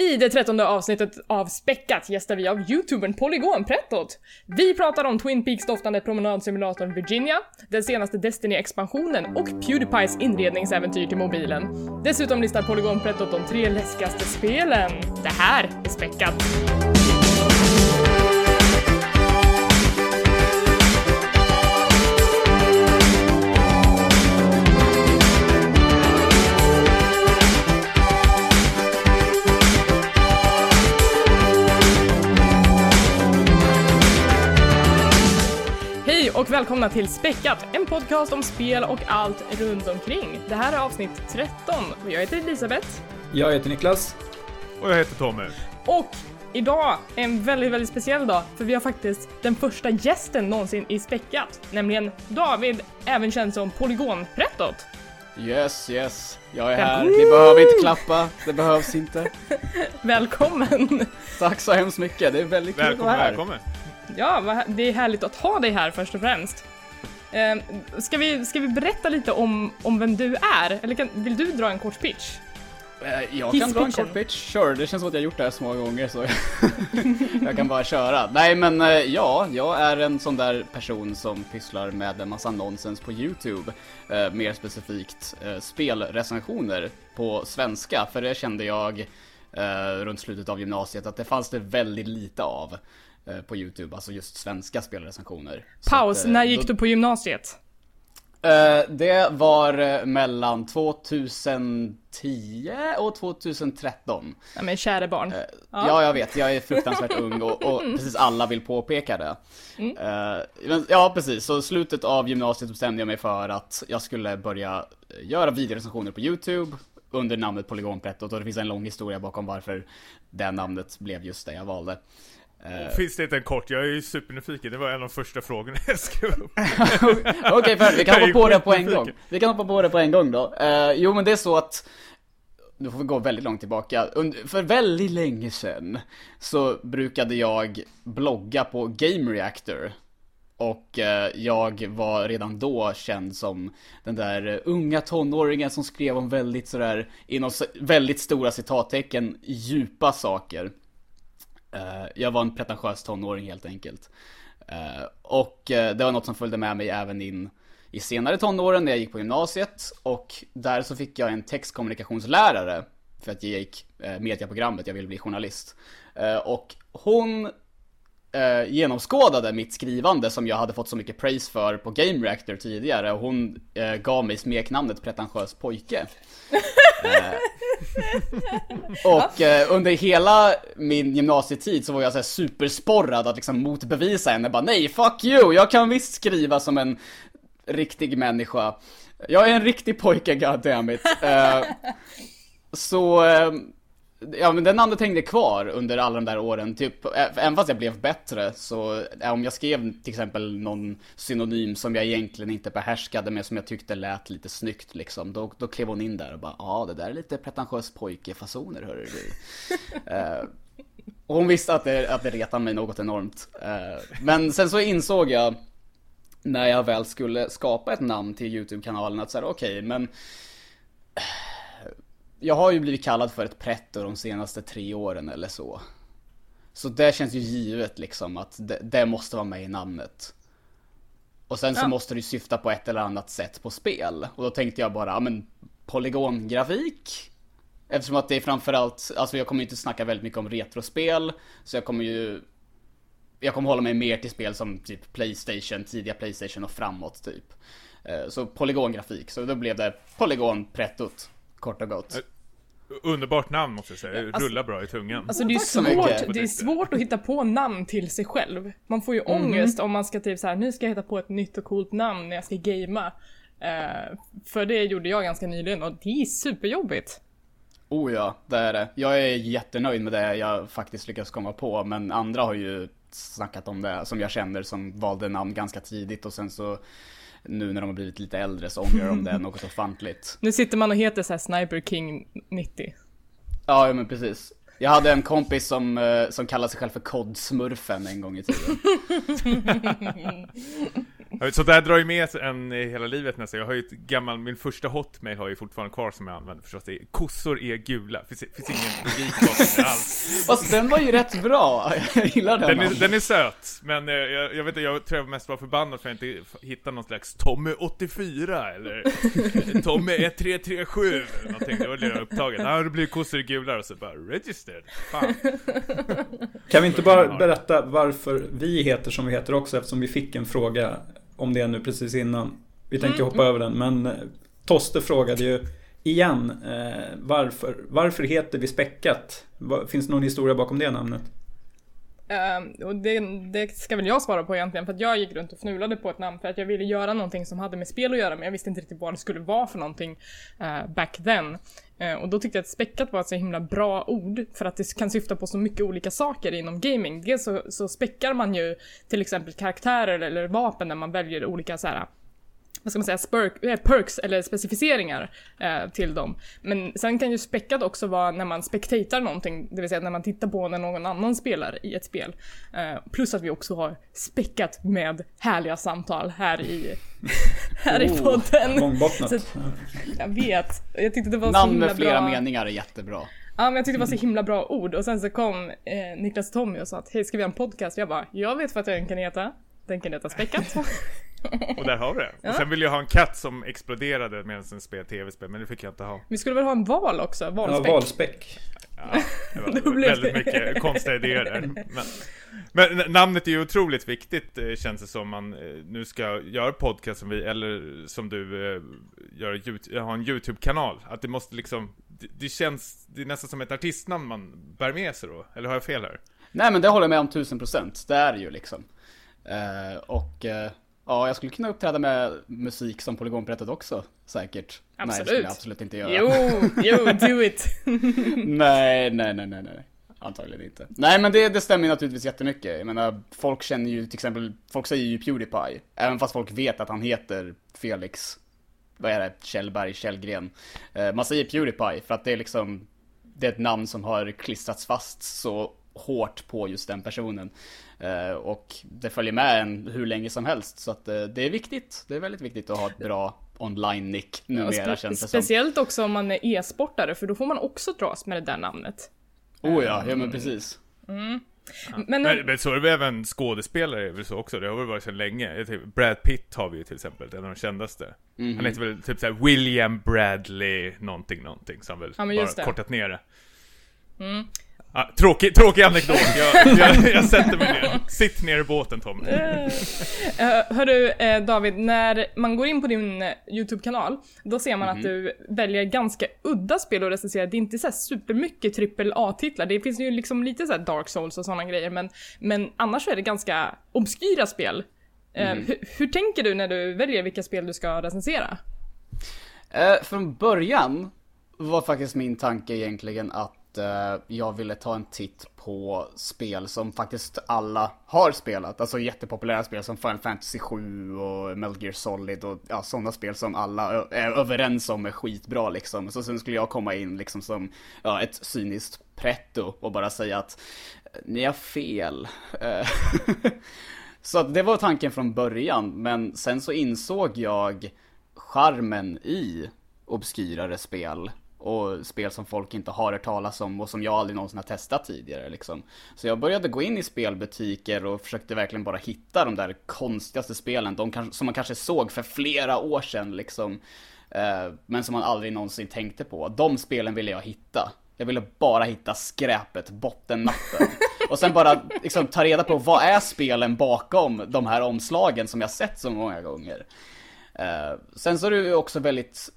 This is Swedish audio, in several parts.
I det trettonde avsnittet av Späckat gästar vi av youtubern Polygonprettot. Vi pratar om Twin Peaks-doftande promenadsimulatorn Virginia, den senaste Destiny-expansionen och Pewdiepies inredningsäventyr till mobilen. Dessutom listar Polygonprettot de tre läskigaste spelen. Det här är Späckat. Och välkomna till Späckat, en podcast om spel och allt runt omkring. Det här är avsnitt 13 och jag heter Elisabeth. Jag heter Niklas. Och jag heter Tommy. Och idag är en väldigt, väldigt speciell dag för vi har faktiskt den första gästen någonsin i Späckat, nämligen David, även känd som Polygonprettot. Yes, yes. Jag är här. Ni behöver inte klappa. Det behövs inte. Välkommen! Tack så hemskt mycket. Det är väldigt kul att vara Välkommen, här. välkommen. Ja, det är härligt att ha dig här först och främst. Eh, ska, vi, ska vi berätta lite om, om vem du är? Eller kan, vill du dra en kort pitch? Eh, Jag kan dra en kort pitch. Sure, det känns som att jag gjort det här så många gånger så jag kan bara köra. Nej men eh, ja, jag är en sån där person som pysslar med en massa nonsens på YouTube. Eh, mer specifikt eh, spelrecensioner på svenska, för det kände jag eh, runt slutet av gymnasiet att det fanns det väldigt lite av på YouTube, alltså just svenska spelrecensioner. Paus, att, eh, när gick då- du på gymnasiet? Eh, det var eh, mellan 2010 och 2013. Ja men käre barn. Ja. ja, jag vet. Jag är fruktansvärt ung och, och precis alla vill påpeka det. Eh, men, ja, precis. Så slutet av gymnasiet bestämde jag mig för att jag skulle börja eh, göra videorecensioner på YouTube under namnet Polygonprettot och det finns en lång historia bakom varför det namnet blev just det jag valde. Eh, Finns det inte en kort? Jag är ju supernyfiken. Det var en av de första frågorna jag skrev upp. Okej, för vi kan hoppa på det på en gång. Vi kan hoppa på det på en gång då. Eh, jo, men det är så att nu får vi gå väldigt långt tillbaka. För väldigt länge sedan så brukade jag blogga på Game Reactor. Och eh, jag var redan då känd som den där unga tonåringen som skrev om väldigt sådär, inom väldigt stora citattecken, djupa saker. Eh, jag var en pretentiös tonåring helt enkelt. Eh, och eh, det var något som följde med mig även in i senare tonåren när jag gick på gymnasiet. Och där så fick jag en textkommunikationslärare för att jag gick mediaprogrammet, jag ville bli journalist. Och hon genomskådade mitt skrivande som jag hade fått så mycket praise för på Game Reactor tidigare och hon gav mig smeknamnet pretentiös pojke. Och eh, under hela min gymnasietid så var jag så här supersporrad att liksom motbevisa henne. Bara nej, fuck you, jag kan visst skriva som en riktig människa. Jag är en riktig pojke, goddammit. Eh, så, eh, ja men den namnet hängde kvar under alla de där åren, typ, även fast jag blev bättre så, om jag skrev till exempel någon synonym som jag egentligen inte behärskade men som jag tyckte lät lite snyggt liksom, då, då klev hon in där och bara, ja det där är lite pretentiös pojkefasoner hörru du. Eh, och hon visste att det, att det retade mig något enormt. Eh, men sen så insåg jag, när jag väl skulle skapa ett namn till YouTube-kanalen att säga okej, men jag har ju blivit kallad för ett pretto de senaste tre åren eller så. Så det känns ju givet liksom att det, det måste vara med i namnet. Och sen så Ja. måste det ju syfta på ett eller annat sätt på spel. Och då tänkte jag bara, ja men polygongrafik? Eftersom att det är framförallt, alltså jag kommer ju inte snacka väldigt mycket om retrospel. Så jag kommer ju jag kommer hålla mig mer till spel som typ Playstation, tidiga Playstation och framåt typ. Eh, Så polygongrafik, så då blev det polygonprettot, kort och gott. Underbart namn måste jag säga. Det alltså- rullar bra i tungan. Alltså det är, svårt, det är svårt att hitta på namn till sig själv. Man får ju ångest om man ska typ så här, nu ska jag hitta på ett nytt och coolt namn när jag ska gamea. Eh, för det gjorde jag ganska nyligen och det är superjobbigt. Oh ja, det är det. Jag är jättenöjd med det jag faktiskt lyckats komma på, men andra har ju snackat om det, som jag känner, som valde namn ganska tidigt och sen så nu när de har blivit lite äldre så ångrar de det något ofantligt. Nu sitter man och heter så här Sniper King 90. Ja, ja men precis. Jag hade en kompis som, eh, som kallade sig själv för Kodsmurfen en gång i tiden. Så det här drar ju med en hela livet nästan. Jag har ju ett gammalt, min första hotmail har jag ju fortfarande kvar som jag använder förstås. Det är, kossor är gula. Finns, finns ingen logik bakom det alls. Fast den var ju rätt bra. Jag gillar den. Den är, den är söt, men eh, jag, jag vet inte, jag tror jag mest var förbannad för att jag inte hittade någon slags Tommy 84 eller Tommy 1337 eller någonting. Det var det upptaget. Ja, det blir kossor gula och så bara registered. Fan. Kan vi inte bara berätta varför vi heter som vi heter också eftersom vi fick en fråga om det nu precis innan. Vi tänkte hoppa över den men eh, Toste frågade ju igen eh, varför, varför heter vi Späckat? Finns det någon historia bakom det namnet? Uh, och det, det ska väl jag svara på egentligen för att jag gick runt och fnulade på ett namn för att jag ville göra någonting som hade med spel att göra men jag visste inte riktigt vad det skulle vara för någonting uh, back then. Uh, och då tyckte jag att späckat var ett så himla bra ord för att det kan syfta på så mycket olika saker inom gaming. Dels så, så späckar man ju till exempel karaktärer eller vapen när man väljer olika så här vad ska man säga, spurk, äh, perks eller specificeringar eh, till dem. Men sen kan ju späckat också vara när man spektatar någonting, det vill säga när man tittar på när någon annan spelar i ett spel. Eh, plus att vi också har späckat med härliga samtal här i, här i Oh, podden. Långbottnat. Så- Jag vet. Jag tyckte det var så Namn himla med flera bra. meningar är jättebra. Ja men jag tyckte det var så himla bra ord och sen så kom eh, Niklas och Tommy och sa att hej ska vi ha en podcast? Jag bara, jag vet vad den kan heta. Den kan heta Späckat. Och där har vi det. Och sen ville jag ha en katt som exploderade medan den spelade tv-spel, men det fick jag inte ha. vi skulle väl ha en val också? Ja, Valspäck. valspäck. Ja, det var väldigt mycket konstiga idéer där. Men, men namnet är ju otroligt viktigt eh, känns det som man eh, nu ska göra podcast som vi, eller som du eh, gör, har en YouTube-kanal. Att det måste liksom, det, det känns, det är nästan som ett artistnamn man bär med sig då. Eller har jag fel här? Nej men det håller jag med om tusen procent. Det är det ju liksom. Eh, och eh, ja, jag skulle kunna uppträda med musik som polygonberättat också. Säkert. Nej, det skulle Absolut. jag absolut inte göra. Jo, jo, do it. nej, nej, nej, nej, nej. Antagligen inte. Nej men det, det stämmer ju naturligtvis jättemycket. Jag menar, folk känner ju till exempel, folk säger ju Pewdiepie. Även fast folk vet att han heter Felix, vad är det, Kjellberg, Källgren. Eh, man säger Pewdiepie för att det är liksom, det är ett namn som har klistrats fast så hårt på just den personen. Eh, och det följer med en hur länge som helst. Så att eh, det är viktigt. Det är väldigt viktigt att ha ett bra online-nick numera spe- känns det som. speciellt också om man är e-sportare för då får man också dras med det där namnet. Oh ja, ja men precis. Men, Men, men så är det väl även skådespelare är väl så också, det har väl varit så länge. Tänker, Brad Pitt har vi ju till exempel, en av de kändaste. Mhm. Han heter väl typ såhär William Bradley någonting någonting, så han väl Ja, bara kortat ner det. Mm. Ah, tråkig, tråkig anekdot, jag, jag, jag sätter mig ner. Sitt ner i båten Tommy. Eh, hörru eh, David, när man går in på din eh, YouTube-kanal, då ser man Mhm. att du väljer ganska udda spel att recensera. Det är inte så här supermycket trippel A-titlar. Det finns ju liksom lite så här Dark Souls och sådana grejer, men, men annars är det ganska obskyra spel. Eh, Mhm. hur, hur tänker du när du väljer vilka spel du ska recensera? Eh, från början var faktiskt min tanke egentligen att eh, jag ville ta en titt på spel som faktiskt alla har spelat. Alltså jättepopulära spel som Final Fantasy 7 och Metal Gear Solid och ja, sådana spel som alla är överens om är skitbra liksom. Så sen skulle jag komma in liksom som ja, ett cyniskt pretto och bara säga att ni har fel. Eh, så att det var tanken från början, men sen så insåg jag charmen i obskyrare spel och spel som folk inte har hört talas om och som jag aldrig någonsin har testat tidigare liksom. Så jag började gå in i spelbutiker och försökte verkligen bara hitta de där konstigaste spelen, de som man kanske såg för flera år sedan liksom. Eh, Men som man aldrig någonsin tänkte på. De spelen ville jag hitta. Jag ville bara hitta skräpet, bottennappen. Och sen bara liksom ta reda på vad är spelen bakom de här omslagen som jag sett så många gånger. Eh, sen så är det ju också väldigt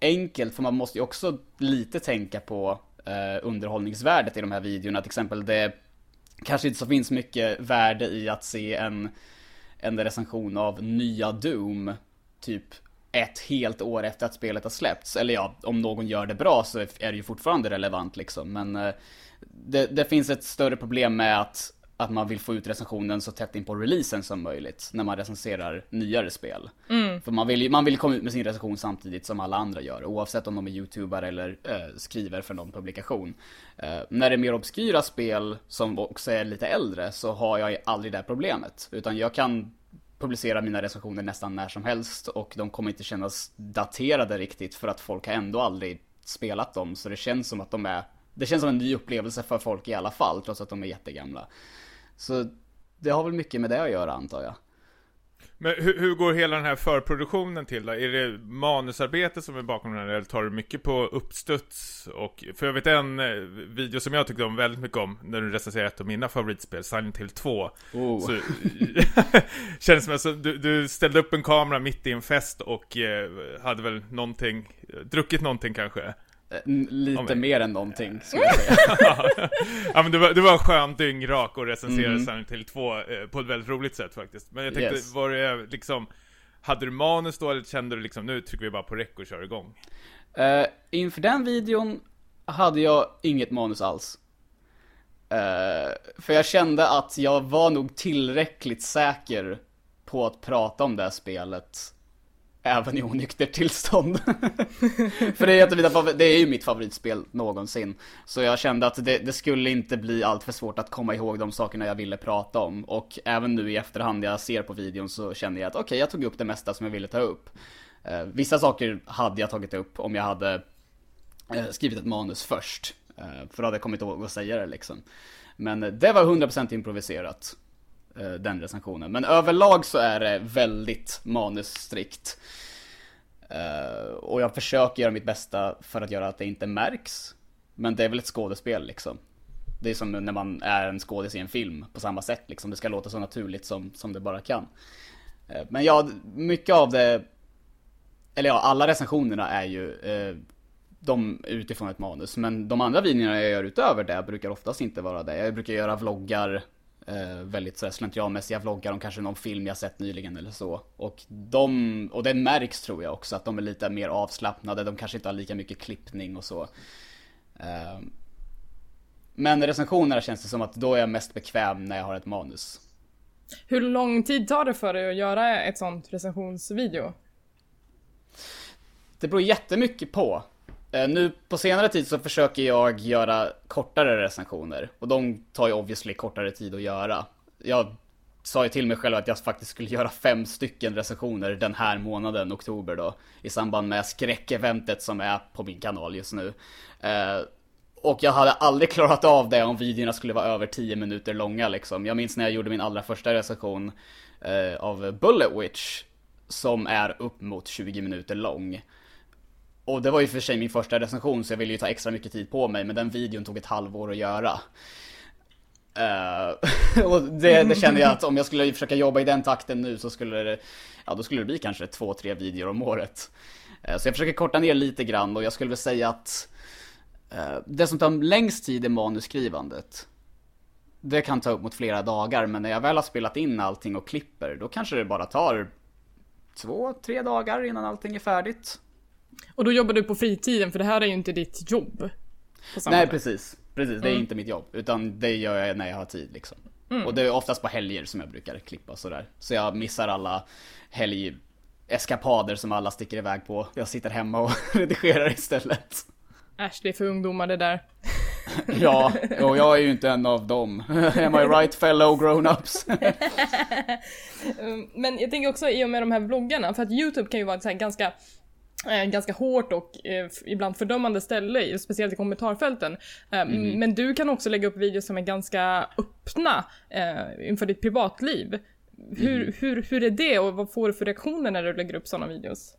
enkelt för man måste ju också lite tänka på eh, underhållningsvärdet i de här videorna. Till exempel det kanske inte så finns mycket värde i att se en, en recension av nya Doom typ ett helt år efter att spelet har släppts. Eller ja, om någon gör det bra så är det ju fortfarande relevant liksom. Men eh, det, det finns ett större problem med att, att man vill få ut recensionen så tätt in på releasen som möjligt när man recenserar nyare spel. För man vill man vill komma ut med sin recension samtidigt som alla andra gör, oavsett om de är youtubare eller eh, skriver för någon publikation. Eh, när det är mer obskyra spel som också är lite äldre så har jag aldrig det här problemet. Utan jag kan publicera mina recensioner nästan när som helst och de kommer inte kännas daterade riktigt för att folk har ändå aldrig spelat dem så det känns som att de är Det känns som en ny upplevelse för folk i alla fall trots att de är jättegamla. Så det har väl mycket med det att göra antar jag. Men hur, hur, går hela den här förproduktionen till då? Är det manusarbete som är bakom den här eller tar du mycket på uppstuds? Och, för jag vet en eh, video som jag tyckte om väldigt mycket om när du recenserade ett av mina favoritspel, Silent Hill 2. Oh. Så, känns som att du, du, ställde upp en kamera mitt i en fest och eh, hade väl någonting, druckit någonting kanske? Eh, lite mer än någonting, skulle jag säga. ja men du var, du var skön dyngrak och recenserade mm. Hill 2 eh, på ett väldigt roligt sätt faktiskt. Men jag tänkte, yes. var det liksom, hade du manus då eller kände du liksom, nu trycker vi bara på räck och kör igång? Uh, inför den videon hade jag inget manus alls. Uh, för jag kände att jag var nog tillräckligt säker på att prata om det här spelet även i onyktert tillstånd. För det är, det är ju mitt favoritspel någonsin. Så jag kände att det, det skulle inte bli alltför svårt att komma ihåg de sakerna jag ville prata om. Och även nu i efterhand när jag ser på videon så känner jag att okej, okay, jag tog upp det mesta som jag ville ta upp. Eh, vissa saker hade jag tagit upp om jag hade eh, skrivit ett manus först. Eh, för då hade jag kommit ihåg att säga det liksom. Men det var 100% improviserat. Eh, den recensionen. Men överlag så är det väldigt manusstrikt. Eh, och jag försöker göra mitt bästa för att göra att det inte märks. Men det är väl ett skådespel liksom. Det är som när man är en skådis i en film på samma sätt liksom. Det ska låta så naturligt som, som det bara kan. Eh, men ja, mycket av det, eller ja, alla recensionerna är ju de utifrån ett manus. Men de andra videorna jag gör utöver det brukar oftast inte vara det. Jag brukar göra vloggar eh, väldigt sådär slentrianmässiga vloggar om kanske någon film jag sett nyligen eller så. Och de, och det märks tror jag också att de är lite mer avslappnade, de kanske inte har lika mycket klippning och så. Eh, men recensionerna känns det som att då är jag mest bekväm när jag har ett manus. Hur lång tid tar det för dig att göra ett sånt recensionsvideo? Det beror jättemycket på. Eh, nu på senare tid så försöker jag göra kortare recensioner och de tar ju obviously kortare tid att göra. Jag sa ju till mig själv att jag faktiskt skulle göra fem stycken recensioner den här månaden, oktober då, i samband med skräckeventet som är på min kanal just nu. Eh, och jag hade aldrig klarat av det om videorna skulle vara över 10 minuter långa liksom. Jag minns när jag gjorde min allra första recension eh, av Bullet Witch, som är upp mot 20 minuter lång. Och det var ju för sig min första recension så jag ville ju ta extra mycket tid på mig men den videon tog ett halvår att göra. Uh, och det, det kände jag att om jag skulle försöka jobba i den takten nu så skulle det, ja då skulle det bli kanske två, tre videor om året. Uh, så jag försöker korta ner lite grann och jag skulle väl säga att uh, det som tar längst tid är manusskrivandet. Det kan ta upp mot flera dagar men när jag väl har spelat in allting och klipper då kanske det bara tar två, tre dagar innan allting är färdigt. Och då jobbar du på fritiden för det här är ju inte ditt jobb. Nej sätt. precis, precis. Det är mm. inte mitt jobb. Utan det gör jag när jag har tid liksom. Mm. Och det är oftast på helger som jag brukar klippa sådär. Så jag missar alla helgeskapader som alla sticker iväg på. Jag sitter hemma och redigerar istället. Äsch, det är för ungdomar det där. ja, och jag är ju inte en av dem. Am I right fellow grown-ups? Mm, men jag tänker också i och med de här vloggarna, för att YouTube kan ju vara ett så ganska ganska hårt och eh, ibland fördömande ställe, speciellt i kommentarfälten. Eh, mm. Men du kan också lägga upp videos som är ganska öppna eh, inför ditt privatliv. Hur, mm. hur, hur är det och vad får du för reaktioner när du lägger upp sådana videos?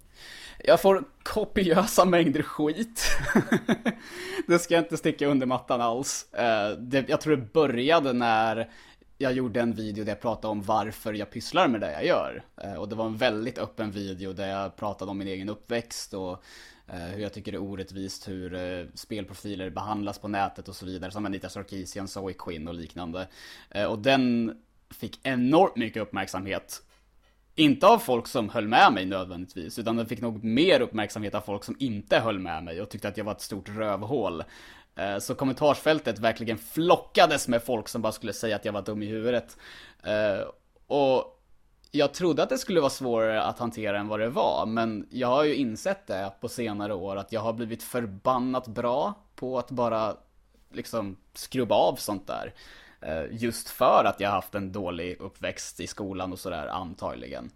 Jag får kopiösa mängder skit. det ska jag inte sticka under mattan alls. Eh, jag tror det började när jag gjorde en video där jag pratade om varför jag pysslar med det jag gör. Eh, och det var en väldigt öppen video där jag pratade om min egen uppväxt och eh, hur jag tycker det är orättvist hur eh, spelprofiler behandlas på nätet och så vidare. Som Anita Sarkeesian, Zoe Quinn och liknande. Och den fick enormt mycket uppmärksamhet. Inte av folk som höll med mig nödvändigtvis, utan den fick nog mer uppmärksamhet av folk som inte höll med mig och tyckte att jag var ett stort rövhål. Eh, så kommentarsfältet verkligen flockades med folk som bara skulle säga att jag var dum i huvudet. Eh, och jag trodde att det skulle vara svårare att hantera än vad det var, men jag har ju insett det på senare år att jag har blivit förbannat bra på att bara liksom skrubba av sånt där. Eh, just för att jag haft en dålig uppväxt i skolan och sådär antagligen.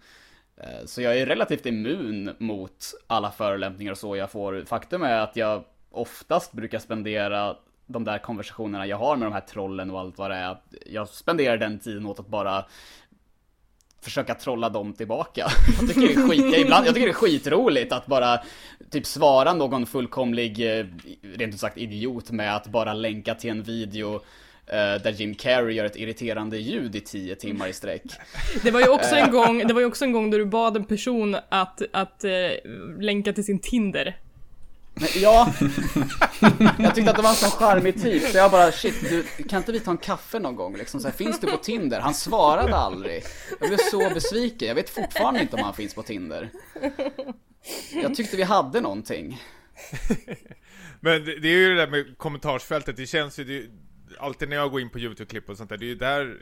Så jag är relativt immun mot alla förolämpningar och så jag får. Faktum är att jag oftast brukar spendera de där konversationerna jag har med de här trollen och allt vad det är. Jag spenderar den tiden åt att bara försöka trolla dem tillbaka. Jag tycker det är, skit, ibland, jag tycker det är skitroligt att bara typ svara någon fullkomlig, eh, rent ut sagt idiot med att bara länka till en video eh, där Jim Carrey gör ett irriterande ljud i tio timmar i sträck. Det var ju också en gång, det var ju också en gång där du bad en person att, att eh, länka till sin Tinder. Men, ja, jag tyckte att det var en sån charmig typ, så jag bara shit, du, kan inte vi ta en kaffe någon gång liksom? Så här, finns du på Tinder? Han svarade aldrig. Jag blev så besviken, jag vet fortfarande inte om han finns på Tinder. Jag tyckte vi hade någonting. Men det, det är ju det där med kommentarsfältet, det känns ju, det, alltid när jag går in på YouTube-klipp och sånt där, det är ju där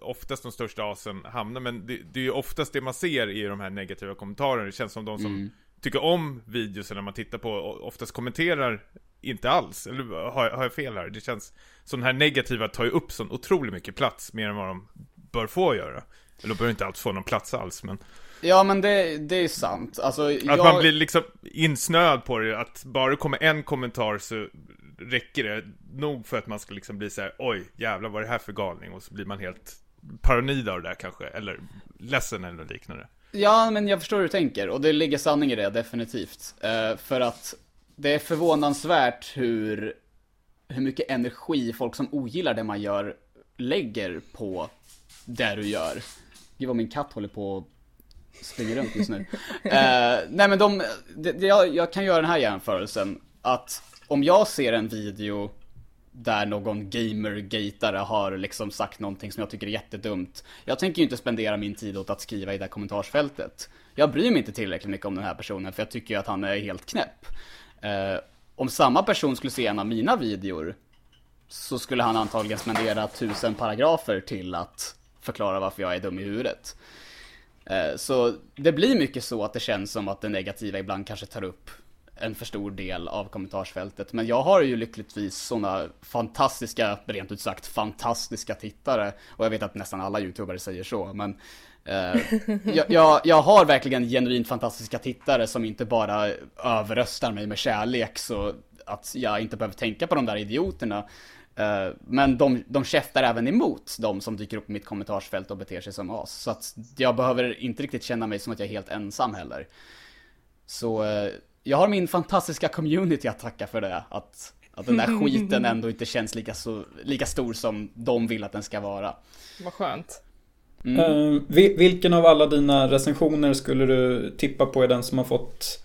oftast de största asen hamnar, men det, det är ju oftast det man ser i de här negativa kommentarerna, det känns som de som mm tycker om videos när man tittar på oftast kommenterar inte alls. Eller har, har jag fel här? Det känns som den här negativa tar ju upp så otroligt mycket plats, mer än vad de bör få göra. Eller de bör inte alls få någon plats alls, men... Ja men det, det är sant. Alltså, att jag... man blir liksom insnöad på det, att bara det kommer en kommentar så räcker det nog för att man ska liksom bli så här: oj jävlar vad är det här för galning? Och så blir man helt paranoid av det där kanske, eller ledsen eller liknande. Ja, men jag förstår hur du tänker och det ligger sanning i det definitivt. Uh, för att det är förvånansvärt hur, hur mycket energi folk som ogillar det man gör lägger på det du gör. Gud vad min katt håller på och springer runt just nu. uh, nej men de, det, det, jag, jag kan göra den här jämförelsen. Att om jag ser en video där någon gamer-gatare har liksom sagt någonting som jag tycker är jättedumt. Jag tänker ju inte spendera min tid åt att skriva i det här kommentarsfältet. Jag bryr mig inte tillräckligt mycket om den här personen för jag tycker ju att han är helt knäpp. Eh, om samma person skulle se en av mina videor så skulle han antagligen spendera tusen paragrafer till att förklara varför jag är dum i huvudet. Eh, så det blir mycket så att det känns som att det negativa ibland kanske tar upp en för stor del av kommentarsfältet. Men jag har ju lyckligtvis sådana fantastiska, rent ut sagt fantastiska tittare. Och jag vet att nästan alla youtubare säger så, men eh, jag, jag, jag, har verkligen genuint fantastiska tittare som inte bara överröstar mig med kärlek så att jag inte behöver tänka på de där idioterna. Eh, men de, de käftar även emot de som dyker upp i mitt kommentarsfält och beter sig som as. Så att jag behöver inte riktigt känna mig som att jag är helt ensam heller. Så eh, jag har min fantastiska community att tacka för det. Att, att den där skiten ändå inte känns lika, så, lika stor som de vill att den ska vara. Vad skönt. Mm. Uh, vilken av alla dina recensioner skulle du tippa på är den som har fått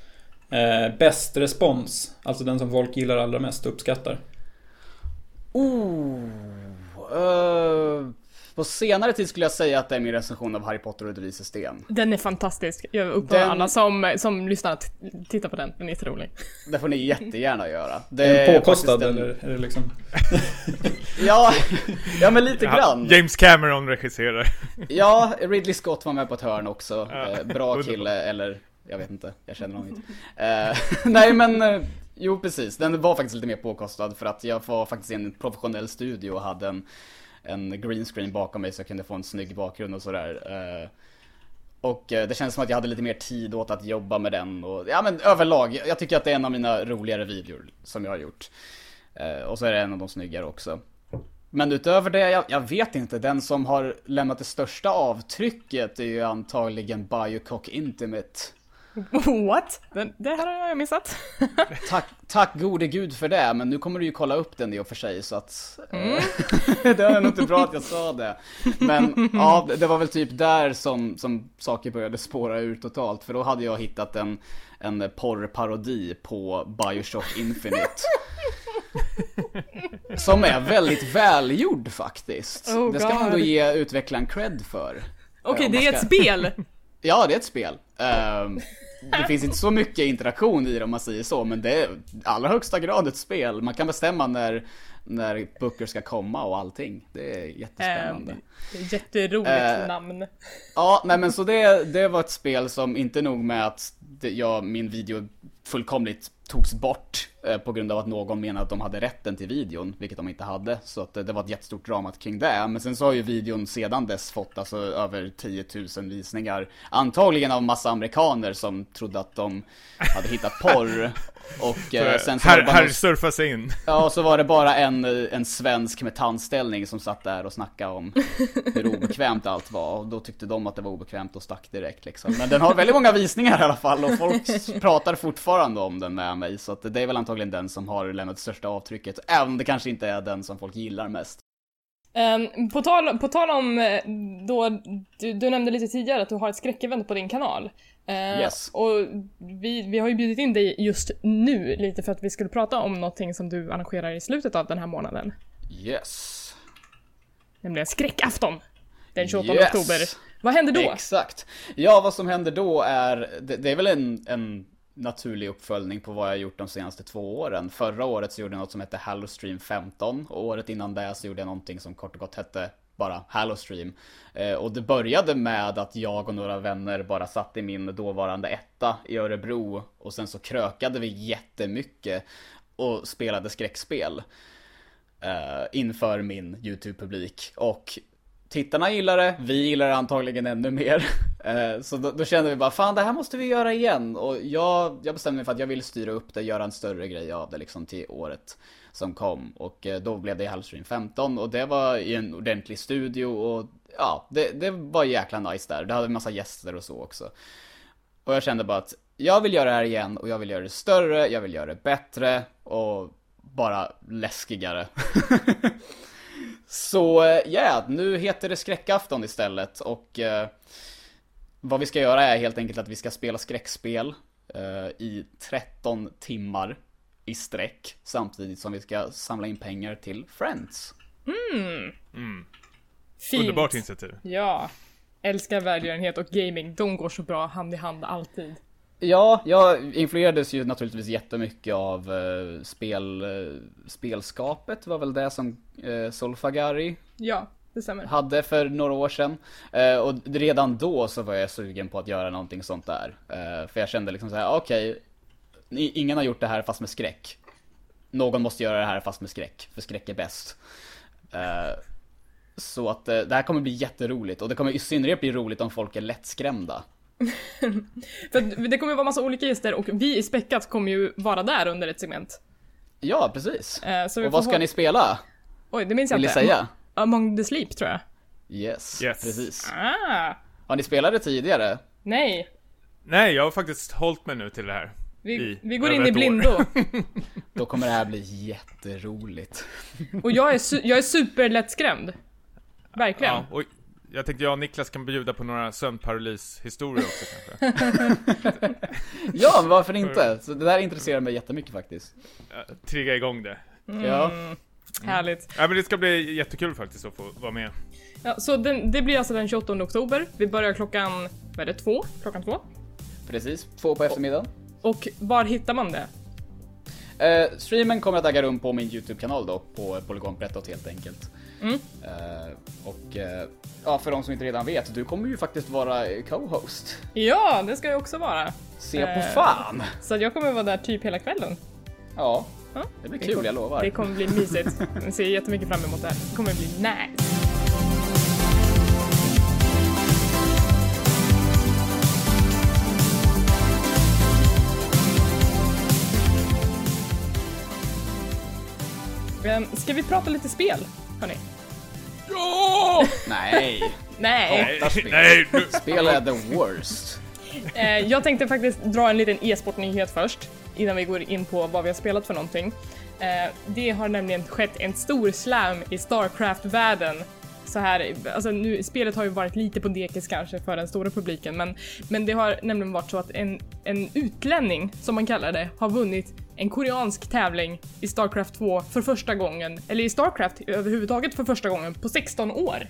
uh, bäst respons? Alltså den som folk gillar allra mest och uppskattar? Oh, uh, på senare tid skulle jag säga att det är min recension av Harry Potter och ett vises sten. Den är fantastisk. Jag uppmanar den... alla som, som lyssnar att titta på den. Den är jätterolig. Det får ni jättegärna göra. Det är den påkostad en... eller är det liksom? ja, ja men lite grann. James Cameron regisserar. ja, Ridley Scott var med på ett hörn också. Ja, eh, Bra kille, eller jag vet inte, jag känner honom inte. Uh, nej men, uh, jo precis. Den var faktiskt lite mer påkostad för att jag var faktiskt i en professionell studio och hade en en green screen bakom mig så jag kunde få en snygg bakgrund och sådär. Eh, och eh, det känns som att jag hade lite mer tid åt att jobba med den och ja men överlag, jag tycker att det är en av mina roligare videor som jag har gjort. Eh, och så är det en av de snyggare också. Men utöver det, jag, jag, vet inte, den som har lämnat det största avtrycket är ju antagligen Biocock Intimate. What? Den, det här har jag missat. tack, tack gode gud för det, men nu kommer du ju kolla upp den i och för sig så att... Mm. det var nog inte bra att jag sa det. Men ja, det var väl typ där som, som saker började spåra ur totalt, för då hade jag hittat en, en porrparodi på Bioshock Infinite. som är väldigt välgjord faktiskt. Oh, det ska man då ge utvecklaren cred för. Okej, okay, det är ett spel. Ja, det är ett spel. Um, det finns inte så mycket interaktion i det om man säger så, men det är allra högsta grad ett spel. Man kan bestämma när, när böcker ska komma och allting. Det är jättespännande. Är jätteroligt uh, namn. Ja, nej men så det, det var ett spel som inte nog med att det, ja, min video fullkomligt togs bort eh, på grund av att någon menade att de hade rätten till videon, vilket de inte hade. Så att, eh, det var ett jättestort drama kring det. Men sen så har ju videon sedan dess fått alltså över 10 000 visningar. Antagligen av massa amerikaner som trodde att de hade hittat porr. Och eh, sen så här, var här surfas in. Ja, och så var det bara en, en svensk med tandställning som satt där och snackade om hur obekvämt allt var. Och då tyckte de att det var obekvämt och stack direkt liksom. Men den har väldigt många visningar i alla fall och folk pratar fortfarande om den med mig. Så att det är väl antagligen den som har lämnat största avtrycket. Även om det kanske inte är den som folk gillar mest. Um, på, tal, på tal om eh, då, du, du, nämnde lite tidigare att du har ett skräckevent på din kanal. Uh, yes. Och vi, vi har ju bjudit in dig just nu lite för att vi skulle prata om någonting som du arrangerar i slutet av den här månaden. Yes. Nämligen skräckafton. Den 28 yes. oktober. Vad händer då? Exakt. Ja, vad som händer då är, det, det är väl en, en naturlig uppföljning på vad jag gjort de senaste två åren. Förra året så gjorde jag något som hette Hallostream 15 och året innan det så gjorde jag någonting som kort och gott hette bara Hallostream. Eh, och det började med att jag och några vänner bara satt i min dåvarande etta i Örebro och sen så krökade vi jättemycket och spelade skräckspel eh, inför min YouTube-publik. Och tittarna gillar det, vi gillar det antagligen ännu mer. Eh, så då, då, kände vi bara, fan det här måste vi göra igen. Och jag, jag bestämde mig för att jag vill styra upp det, göra en större grej av det liksom till året som kom. Och eh, då blev det Halvstream 15 och det var i en ordentlig studio och ja, det, det var jäkla nice där. Det hade en massa gäster och så också. Och jag kände bara att jag vill göra det här igen och jag vill göra det större, jag vill göra det bättre och bara läskigare. Så eh, ja, yeah, nu heter det skräckafton istället och vad vi ska göra är helt enkelt att vi ska spela skräckspel eh, i 13 timmar i sträck samtidigt som vi ska samla in pengar till Friends. Mm. mm. Fint. Underbart initiativ. Ja. Älskar välgörenhet och gaming. De går så bra hand i hand alltid. Ja, jag influerades ju naturligtvis jättemycket av uh, spel, uh, spelskapet var väl det som uh, Solfagari ja, det stämmer. hade för några år sedan. Uh, och redan då så var jag sugen på att göra någonting sånt där. för jag kände liksom såhär, okej, okay, ingen har gjort det här fast med skräck. Någon måste göra det här fast med skräck, för skräck är bäst. så att det här kommer bli jätteroligt och det kommer i synnerhet bli roligt om folk är lättskrämda. För det kommer vara massa olika gäster och vi i Späckat kommer ju vara där under ett segment. Ja, precis. Uh, och vad ska ni spela? Oj, det minns jag Vill inte. Vill säga? Among the Sleep, tror jag. Yes, yes. precis. Ah. Har ni spelat det tidigare? Nej. Nej, jag har faktiskt hållit mig nu till det här. Vi, vi går in i blindo. Då kommer det här bli jätteroligt. Och jag är, su jag är superlättskrämd. Verkligen. Ja, och jag tänkte jag och Niklas kan bjuda på några sömnparalys-historier också kanske. ja, men varför inte? Så det där intresserar mig jättemycket faktiskt. Trigga igång det. Mm. Ja. Härligt. Ja men det ska bli jättekul faktiskt att få vara med. Ja, så den, det blir alltså den 28 oktober. Vi börjar klockan, vad är det, två? Klockan två? Precis, två på eftermiddagen. Och var hittar man det? Uh, streamen kommer att äga rum på min YouTube-kanal då, på Polygonberättat helt enkelt. Mm. Uh, och uh, ja, för de som inte redan vet, du kommer ju faktiskt vara co-host. Ja, det ska jag också vara. Se på fan! Så jag kommer vara där typ hela kvällen. Ja, det blir kul, det jag lovar. Det kommer bli mysigt. Jag ser jättemycket fram emot det här. Det kommer bli nice. Ehm, ska vi prata lite spel, hörni? Ja! Nej. Nej. spel. Nej. Spel är the worst. Eh, jag tänkte faktiskt dra en liten e-sportnyhet först, innan vi går in på vad vi har spelat för någonting. Eh, det har nämligen skett en stor slam i Starcraft-världen. Så här, alltså nu, spelet har ju varit lite på dekis kanske för den stora publiken, men, men det har nämligen varit så att en, en utlänning, som man kallar det, har vunnit en koreansk tävling i Starcraft 2 för första gången, eller i Starcraft överhuvudtaget för första gången på 16 år.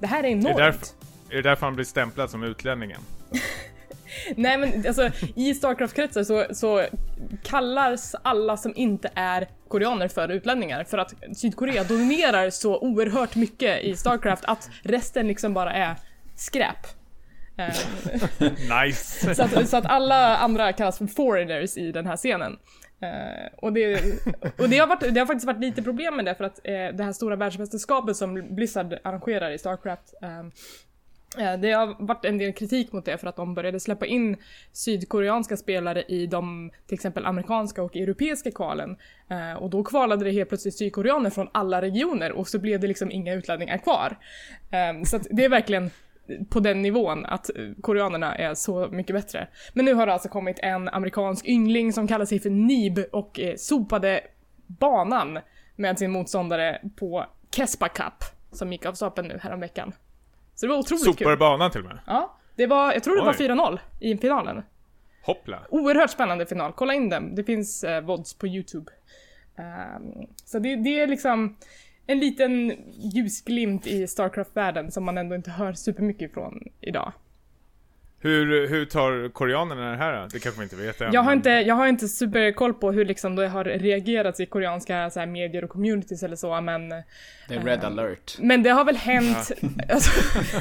Det här är enormt. Är det därför, är det därför han blir stämplad som utlänningen? Nej men alltså i Starcraft-kretsar så, så kallas alla som inte är koreaner för utlänningar för att Sydkorea dominerar så oerhört mycket i Starcraft att resten liksom bara är skräp. Nice! så, att, så att alla andra kallas för foreigners i den här scenen. Eh, och det, och det, har varit, det har faktiskt varit lite problem med det för att eh, det här stora världsmästerskapet som Blizzard arrangerar i Starcraft eh, Eh, det har varit en del kritik mot det för att de började släppa in sydkoreanska spelare i de till exempel amerikanska och europeiska kvalen. Eh, och då kvalade det helt plötsligt sydkoreaner från alla regioner och så blev det liksom inga utlänningar kvar. Eh, så att det är verkligen på den nivån att koreanerna är så mycket bättre. Men nu har det alltså kommit en amerikansk yngling som kallar sig för Nib och sopade banan med sin motståndare på Kespa Cup som gick av stapeln nu häromveckan. Så det var otroligt Sopar kul. banan till och med. Ja, det var, jag tror det var Oj. 4-0 i finalen. Hoppla. Oerhört spännande final, kolla in den. Det finns eh, vods på YouTube. Ehm, så det, det är liksom en liten ljusglimt i Starcraft-världen som man ändå inte hör supermycket ifrån idag. Hur, hur tar koreanerna det här då? Det kanske vi inte vet än. Jag har inte, jag har inte superkoll på hur liksom det har reagerats i koreanska så här, medier och communities eller så, men Det är red alert. Men det har väl hänt, alltså,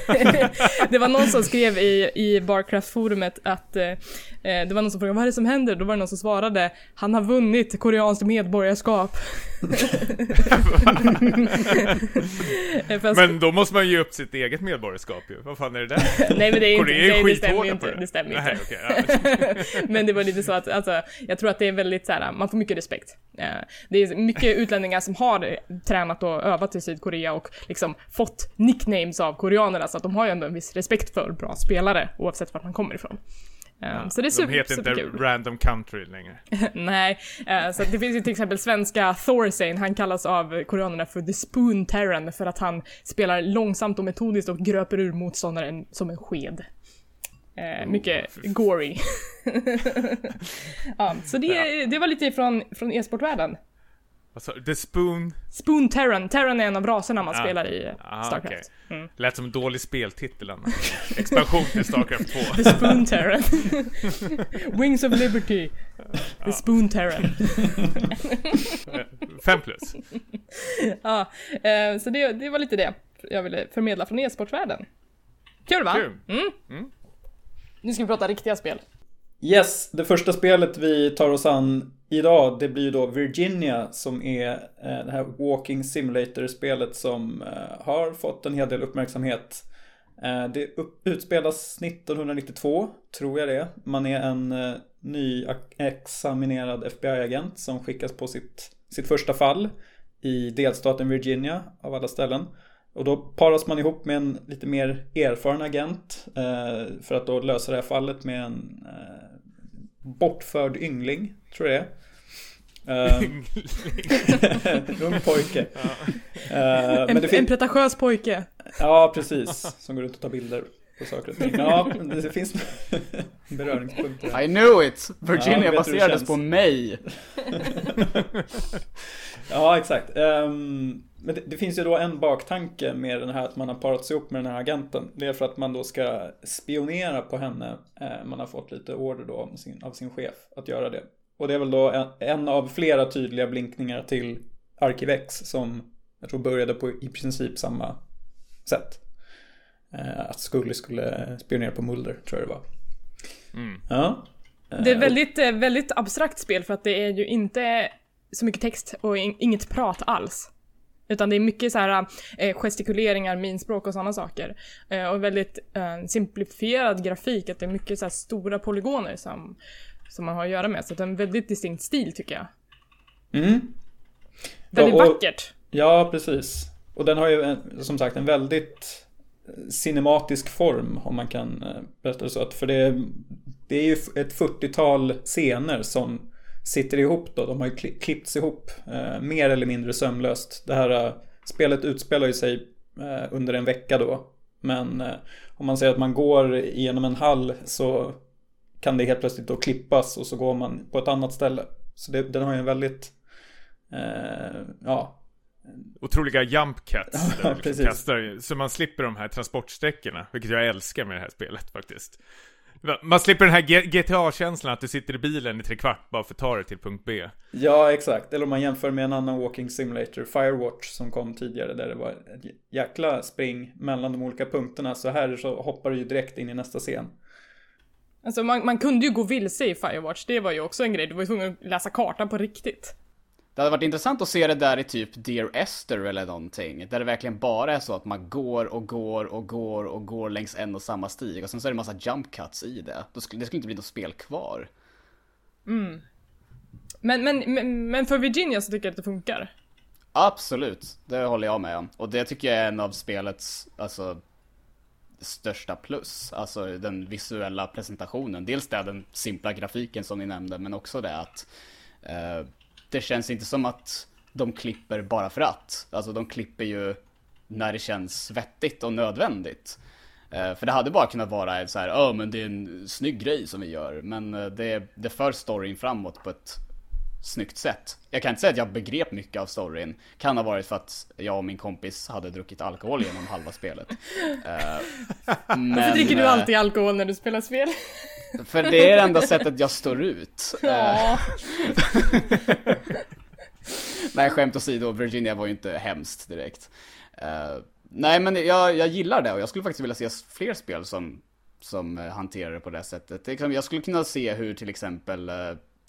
det var någon som skrev i, i Barcraft-forumet att eh, eh, det var någon som frågade vad är det som händer? Då var det någon som svarade han har vunnit koreanskt medborgarskap. Fast, Men då måste man ge upp sitt eget medborgarskap ju. Vad fan är det där? nej men det, är inte, Korea är nej, det stämmer ju inte. det. Det stämmer Nej, inte. okej, ja. Men det var lite så att, alltså, jag tror att det är väldigt så här, man får mycket respekt. Eh, Det är mycket utlänningar som har tränat och övat i Sydkorea och liksom fått nicknames av koreanerna så att de har ju ändå en viss respekt för bra spelare oavsett vart man kommer ifrån. Eh, så det är De super, heter inte random country längre. Nej, eh, så det finns ju till exempel svenska Thorsane, han kallas av koreanerna för The Spoon Terran för att han spelar långsamt och metodiskt och gröper ur motståndaren som en sked. Eh, mycket gory. ja, så det, det var lite från, från e-sportvärlden. The Spoon? Spoon Terran, Terran är en av raserna man Ah. spelar i Ah, Starcraft. okej. Mm. Lät som en dålig speltitel. Expansion till Starcraft 2. The Spoon Terran. Wings of Liberty. The Spoon Terran. Fem plus. Ja, eh, så det, det var lite det jag ville förmedla från e-sportvärlden. Kul va? Kul. Mm. Nu ska vi prata riktiga spel. Yes, det första spelet vi tar oss an idag det blir ju då Virginia som är eh, det här Walking Simulator-spelet som eh, har fått en hel del uppmärksamhet. Eh, det utspelas 1992, tror jag det är. Man är en nyexaminerad FBI-agent som skickas på sitt, sitt första fall i delstaten Virginia av alla ställen. Och då paras man ihop med en lite mer erfaren agent eh, för att då lösa det här fallet med en eh, bortförd yngling, tror jag det är. Eh, Ung pojke. En, men det en finns... pretentiös pojke. Ja, precis. Som går ut och tar bilder på saker och ting. Ja, det finns beröringspunkter. I knew it! Ja, Virginia det baserades på mig. Ja, exakt. Ehm, men det, det finns ju då en baktanke med den här att man har parat sig ihop med den här agenten. Det är för att man då ska spionera på henne. Eh, man har fått lite order då av sin, av sin chef att göra det. Och det är väl då en, en av flera tydliga blinkningar till Arkivex som jag tror började på i princip samma sätt. Eh, att Scully skulle spionera på Mulder, tror jag det var. Mm. Ja. Det är Eh, väldigt, väldigt abstrakt spel för att det är ju inte så mycket text och in, inget prat alls. Utan det är mycket så här eh, gestikuleringar, minspråk och sådana saker. Eh, och väldigt eh, simplifierad grafik, att det är mycket så här stora polygoner som, som man har att göra med. Så det är en väldigt distinkt stil tycker jag. Mm. Väldigt Ja, och- vackert. Ja, precis. Och den har ju en, som sagt en väldigt cinematisk form om man kan berätta det så. Att för det, det är ju ett 40-tal scener som sitter ihop då. De har ju kli- klippts ihop eh, mer eller mindre sömlöst. Det här eh, spelet utspelar ju sig eh, under en vecka då. Men eh, om man säger att man går igenom en hall så kan det helt plötsligt då klippas och så går man på ett annat ställe. Så det, den har ju en väldigt eh, ja, Otroliga jump cuts. Ja, liksom kastar, så man slipper de här transportsträckorna. Vilket jag älskar med det här spelet faktiskt. Man slipper den här GTA-känslan att du sitter i bilen i tre kvart bara för att ta dig till punkt B. Ja, exakt. Eller om man jämför med en annan walking simulator, Firewatch, som kom tidigare där det var ett jäkla spring mellan de olika punkterna. Så här så hoppar du ju direkt in i nästa scen. Alltså man, man kunde ju gå vilse i Firewatch, det var ju också en grej. Du var ju tvungen att läsa kartan på riktigt. Det hade varit intressant att se det där i typ Dear Esther eller någonting. Där det verkligen bara är så att man går och går och går och går längs en och samma stig. Och sen så är det massa jump cuts i det. det skulle inte bli något spel kvar. Mm. Men, men, men, men för Virginia så tycker jag att det funkar. Absolut, det håller jag med om. Och det tycker jag är en av spelets, alltså största plus. Alltså den visuella presentationen. Dels det, den simpla grafiken som ni nämnde, men också det att eh, det känns inte som att de klipper bara för att. Alltså de klipper ju när det känns vettigt och nödvändigt. Eh, för det hade bara kunnat vara så här, ja oh, men det är en snygg grej som vi gör. Men eh, det, det för storyn framåt på ett snyggt sätt. Jag kan inte säga att jag begrep mycket av storyn. Kan ha varit för att jag och min kompis hade druckit alkohol genom halva spelet. Uh, men, Varför dricker du alltid alkohol när du spelar spel? För det är det enda sättet jag står ut. Ja. nej, skämt åsido, Virginia var ju inte hemskt direkt. Uh, nej, men jag, jag gillar det och jag skulle faktiskt vilja se fler spel som, som hanterar det på det sättet. Jag skulle kunna se hur till exempel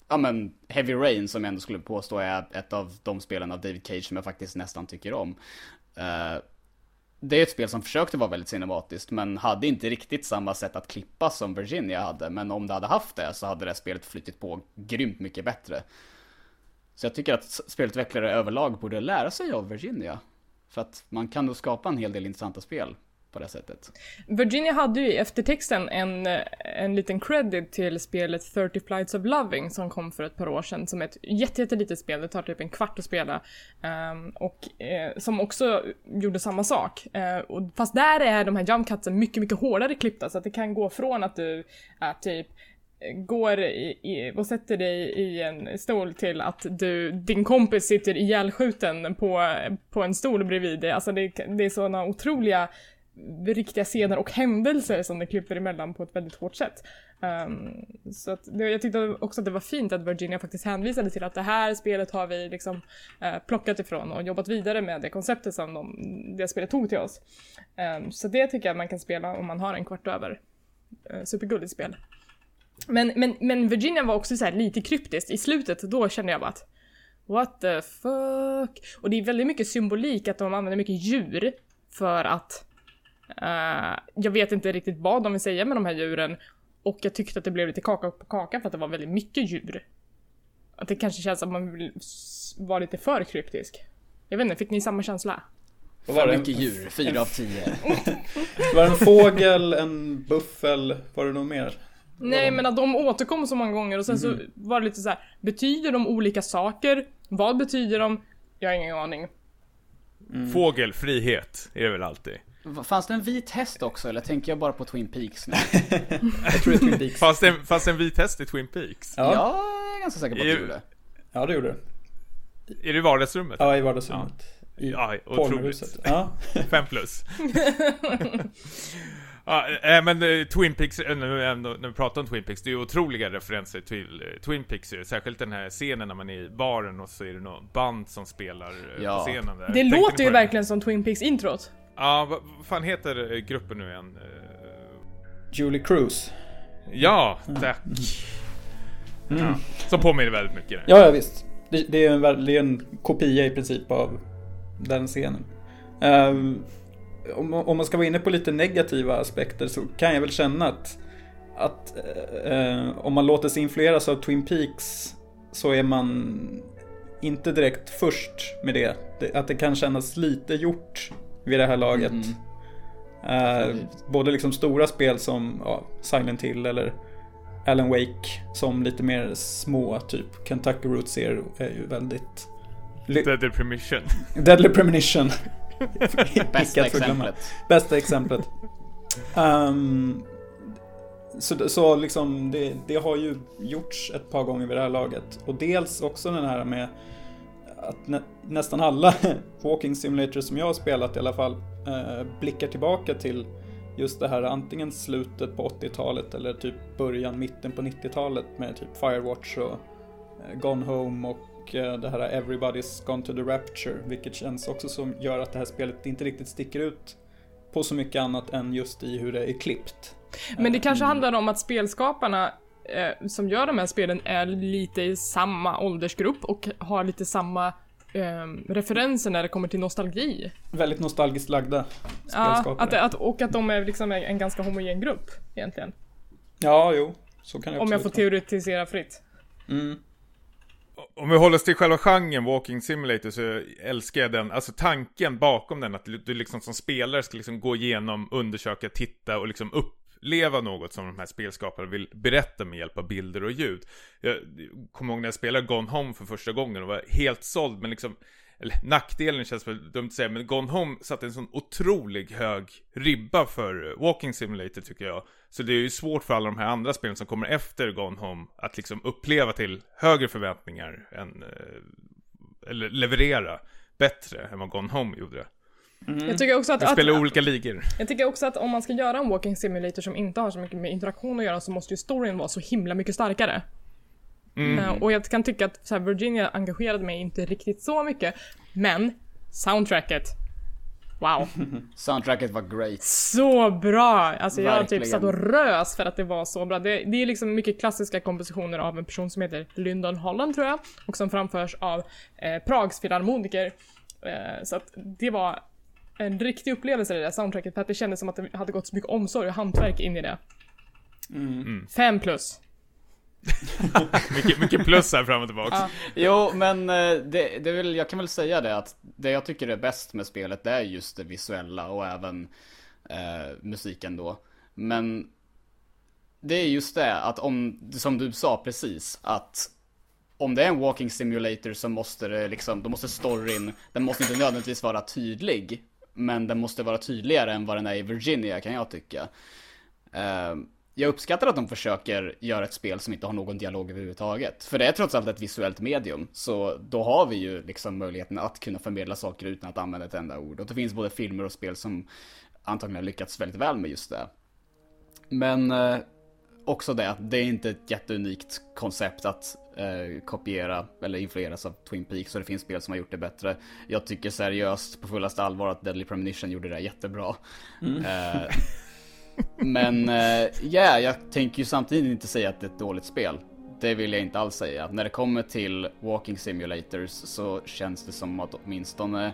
ja men Heavy Rain som jag ändå skulle påstå är ett av de spelen av David Cage som jag faktiskt nästan tycker om. Uh, det är ett spel som försökte vara väldigt cinematiskt men hade inte riktigt samma sätt att klippa som Virginia hade. Men om det hade haft det så hade det spelet flyttit på grymt mycket bättre. Så jag tycker att spelutvecklare överlag borde lära sig av Virginia. För att man kan nog skapa en hel del intressanta spel på det sättet. Virginia hade ju i eftertexten en, eh, en liten credit till spelet 30 Flights of Loving som kom för ett par år sedan som är ett jättelitet spel, det tar typ en kvart att spela. Um, och eh, som också gjorde samma sak. Uh, och, fast där är de här jumpcutsen mycket, mycket hårdare klippta så att det kan gå från att du är typ eh, går i, i, och sätter dig i en stol till att du, din kompis sitter ihjälskjuten på, på en stol bredvid dig. Alltså det, det är sådana otroliga riktiga scener och händelser som det klipper emellan på ett väldigt hårt sätt. Um, så att det, jag tyckte också att det var fint att Virginia faktiskt hänvisade till att det här spelet har vi liksom uh, plockat ifrån och jobbat vidare med det konceptet som de, det spelet tog till oss. Um, så det tycker jag man kan spela om man har en kvart över. Uh, supergulligt spel. Men, men, men Virginia var också så lite kryptiskt. I slutet då kände jag bara att What the fuck? Och det är väldigt mycket symbolik att de använder mycket djur för att Uh, jag vet inte riktigt vad de vill säga med de här djuren och jag tyckte att det blev lite kaka på kaka för att det var väldigt mycket djur. Att det kanske känns som att man vill vara lite för kryptisk. Jag vet inte, fick ni samma känsla? Vad var det? mycket djur, fyra av tio. var det en fågel, en buffel, var det något mer? Nej men att de återkom så många gånger och sen mm. så mhm. var det lite så här, betyder de olika saker? Vad betyder de? Jag har ingen aning. Mm. Fågel, frihet, är det väl alltid? Fanns det en vit häst också, eller tänker jag bara på Twin Peaks nu? jag tror det är Twin Peaks. Fanns det, fanns det en vit häst i Twin Peaks? Ja, jag är ganska säker på att det gjorde. Ja, det gjorde det. Är det i vardagsrummet? Ja, i vardagsrummet. Ja, I ja otroligt. Ja. Fem plus. ja, äh, men äh, Twin Peaks, äh, när vi pratar om Twin Peaks, det är ju otroliga referenser till Twin Peaks Särskilt den här scenen när man är i baren och så är det något band som spelar ja. på scenen där. Det Tänkte låter ju verkligen som Twin Peaks introt. Ja, vad fan heter eh, gruppen nu igen? Eh, Julie Cruise. Ja, tack. Mm. Ja, som påminner väldigt mycket. Ja, ja visst. Det, det, är en, det är en kopia i princip av den scenen. Um, om, om, man ska vara inne på lite negativa aspekter så kan jag väl känna att, att uh, om man låter sig influeras av Twin Peaks så är man inte direkt först med det. det att det kan kännas lite gjort vid det här laget. Mm. Uh, både liksom stora spel som ja, Silent Hill eller Alan Wake som lite mer små, typ Kentucky Route Zero är ju väldigt... Deadly Premonition. Deadly Premonition. Bästa exemplet. Bästa exemplet. Um, så, så liksom det, det, har ju gjorts ett par gånger vid det här laget. Och dels också den här med att nä, nästan alla Walking Simulators som jag har spelat i alla fall eh, blickar tillbaka till just det här antingen slutet på 80-talet eller typ början, mitten på 90-talet med typ Firewatch och eh, Gone Home och eh, det här Everybody's Gone to the Rapture, vilket känns också som gör att det här spelet inte riktigt sticker ut på så mycket annat än just i hur det är klippt. Men det kanske handlar om att spelskaparna eh, som gör de här spelen är lite i samma åldersgrupp och har lite samma eh, referenser när det kommer till nostalgi. Väldigt nostalgiskt lagda Ja, spelskapare. att, att, och att de är liksom en ganska homogen grupp egentligen. Ja, jo. Så kan jag Om jag får teoretisera fritt. Mm. Om vi håller oss till själva genren Walking Simulator så älskar jag den, alltså tanken bakom den att du, liksom som spelare ska liksom gå igenom, undersöka, titta och liksom uppleva något som de här spelskaparna vill berätta med hjälp av bilder och ljud. Jag kommer ihåg när jag spelade Gone Home för första gången och var helt såld men liksom eller nackdelen känns väl dumt att säga, men Gone Home satte en sån otrolig hög ribba för eh, Walking Simulator tycker jag. Så det är ju svårt för alla de här andra spelen som kommer efter Gone Home att liksom uppleva till högre förväntningar än, eh, eller leverera bättre än vad Gone Home gjorde. Jag tycker också att, Jag att, spelar olika ligor. jag tycker också att om man ska göra en walking simulator som inte har så mycket med interaktion att göra så måste ju storyn vara så himla mycket starkare. Mm. Eh, och jag kan tycka att så här, Virginia engagerade mig inte riktigt så mycket. Men soundtracket. Wow. Soundtracket var great. Så bra! Alltså jag typ satt och rös för att det var så bra. Det, det är liksom mycket klassiska kompositioner av en person som heter Lyndon Holland tror jag. Och som framförs av eh, Prags filharmoniker. Eh, så att det var en riktig upplevelse det där soundtracket för att det kändes som att det hade gått så mycket omsorg och hantverk in i det. Fem plus. Mycket, mycket plus här fram och tillbaka. Ja. Jo, men eh, det, det väl, jag kan väl säga det att det jag tycker är bäst med spelet det är just det visuella och även eh, musiken då. Men det är just det att om, som du sa precis, att om det är en walking simulator så måste det liksom, då måste storyn, den måste inte nödvändigtvis vara tydlig. Men den måste vara tydligare än vad den är i Virginia kan jag tycka. Eh, jag uppskattar att de försöker göra ett spel som inte har någon dialog överhuvudtaget. För det är trots allt ett visuellt medium, så då har vi ju liksom möjligheten att kunna förmedla saker utan att använda ett enda ord. Och det finns både filmer och spel som antagligen har lyckats väldigt väl med just det. Men eh, också det, att det är inte ett jätteunikt koncept att eh, kopiera eller influeras av Twin Peaks, så det finns spel som har gjort det bättre. Jag tycker seriöst, på fullaste allvar, att Deadly Premonition gjorde det jättebra. Eh, men ja, yeah, jag tänker ju samtidigt inte säga att det är ett dåligt spel. Det vill jag inte alls säga. När det kommer till Walking Simulators så känns det som att åtminstone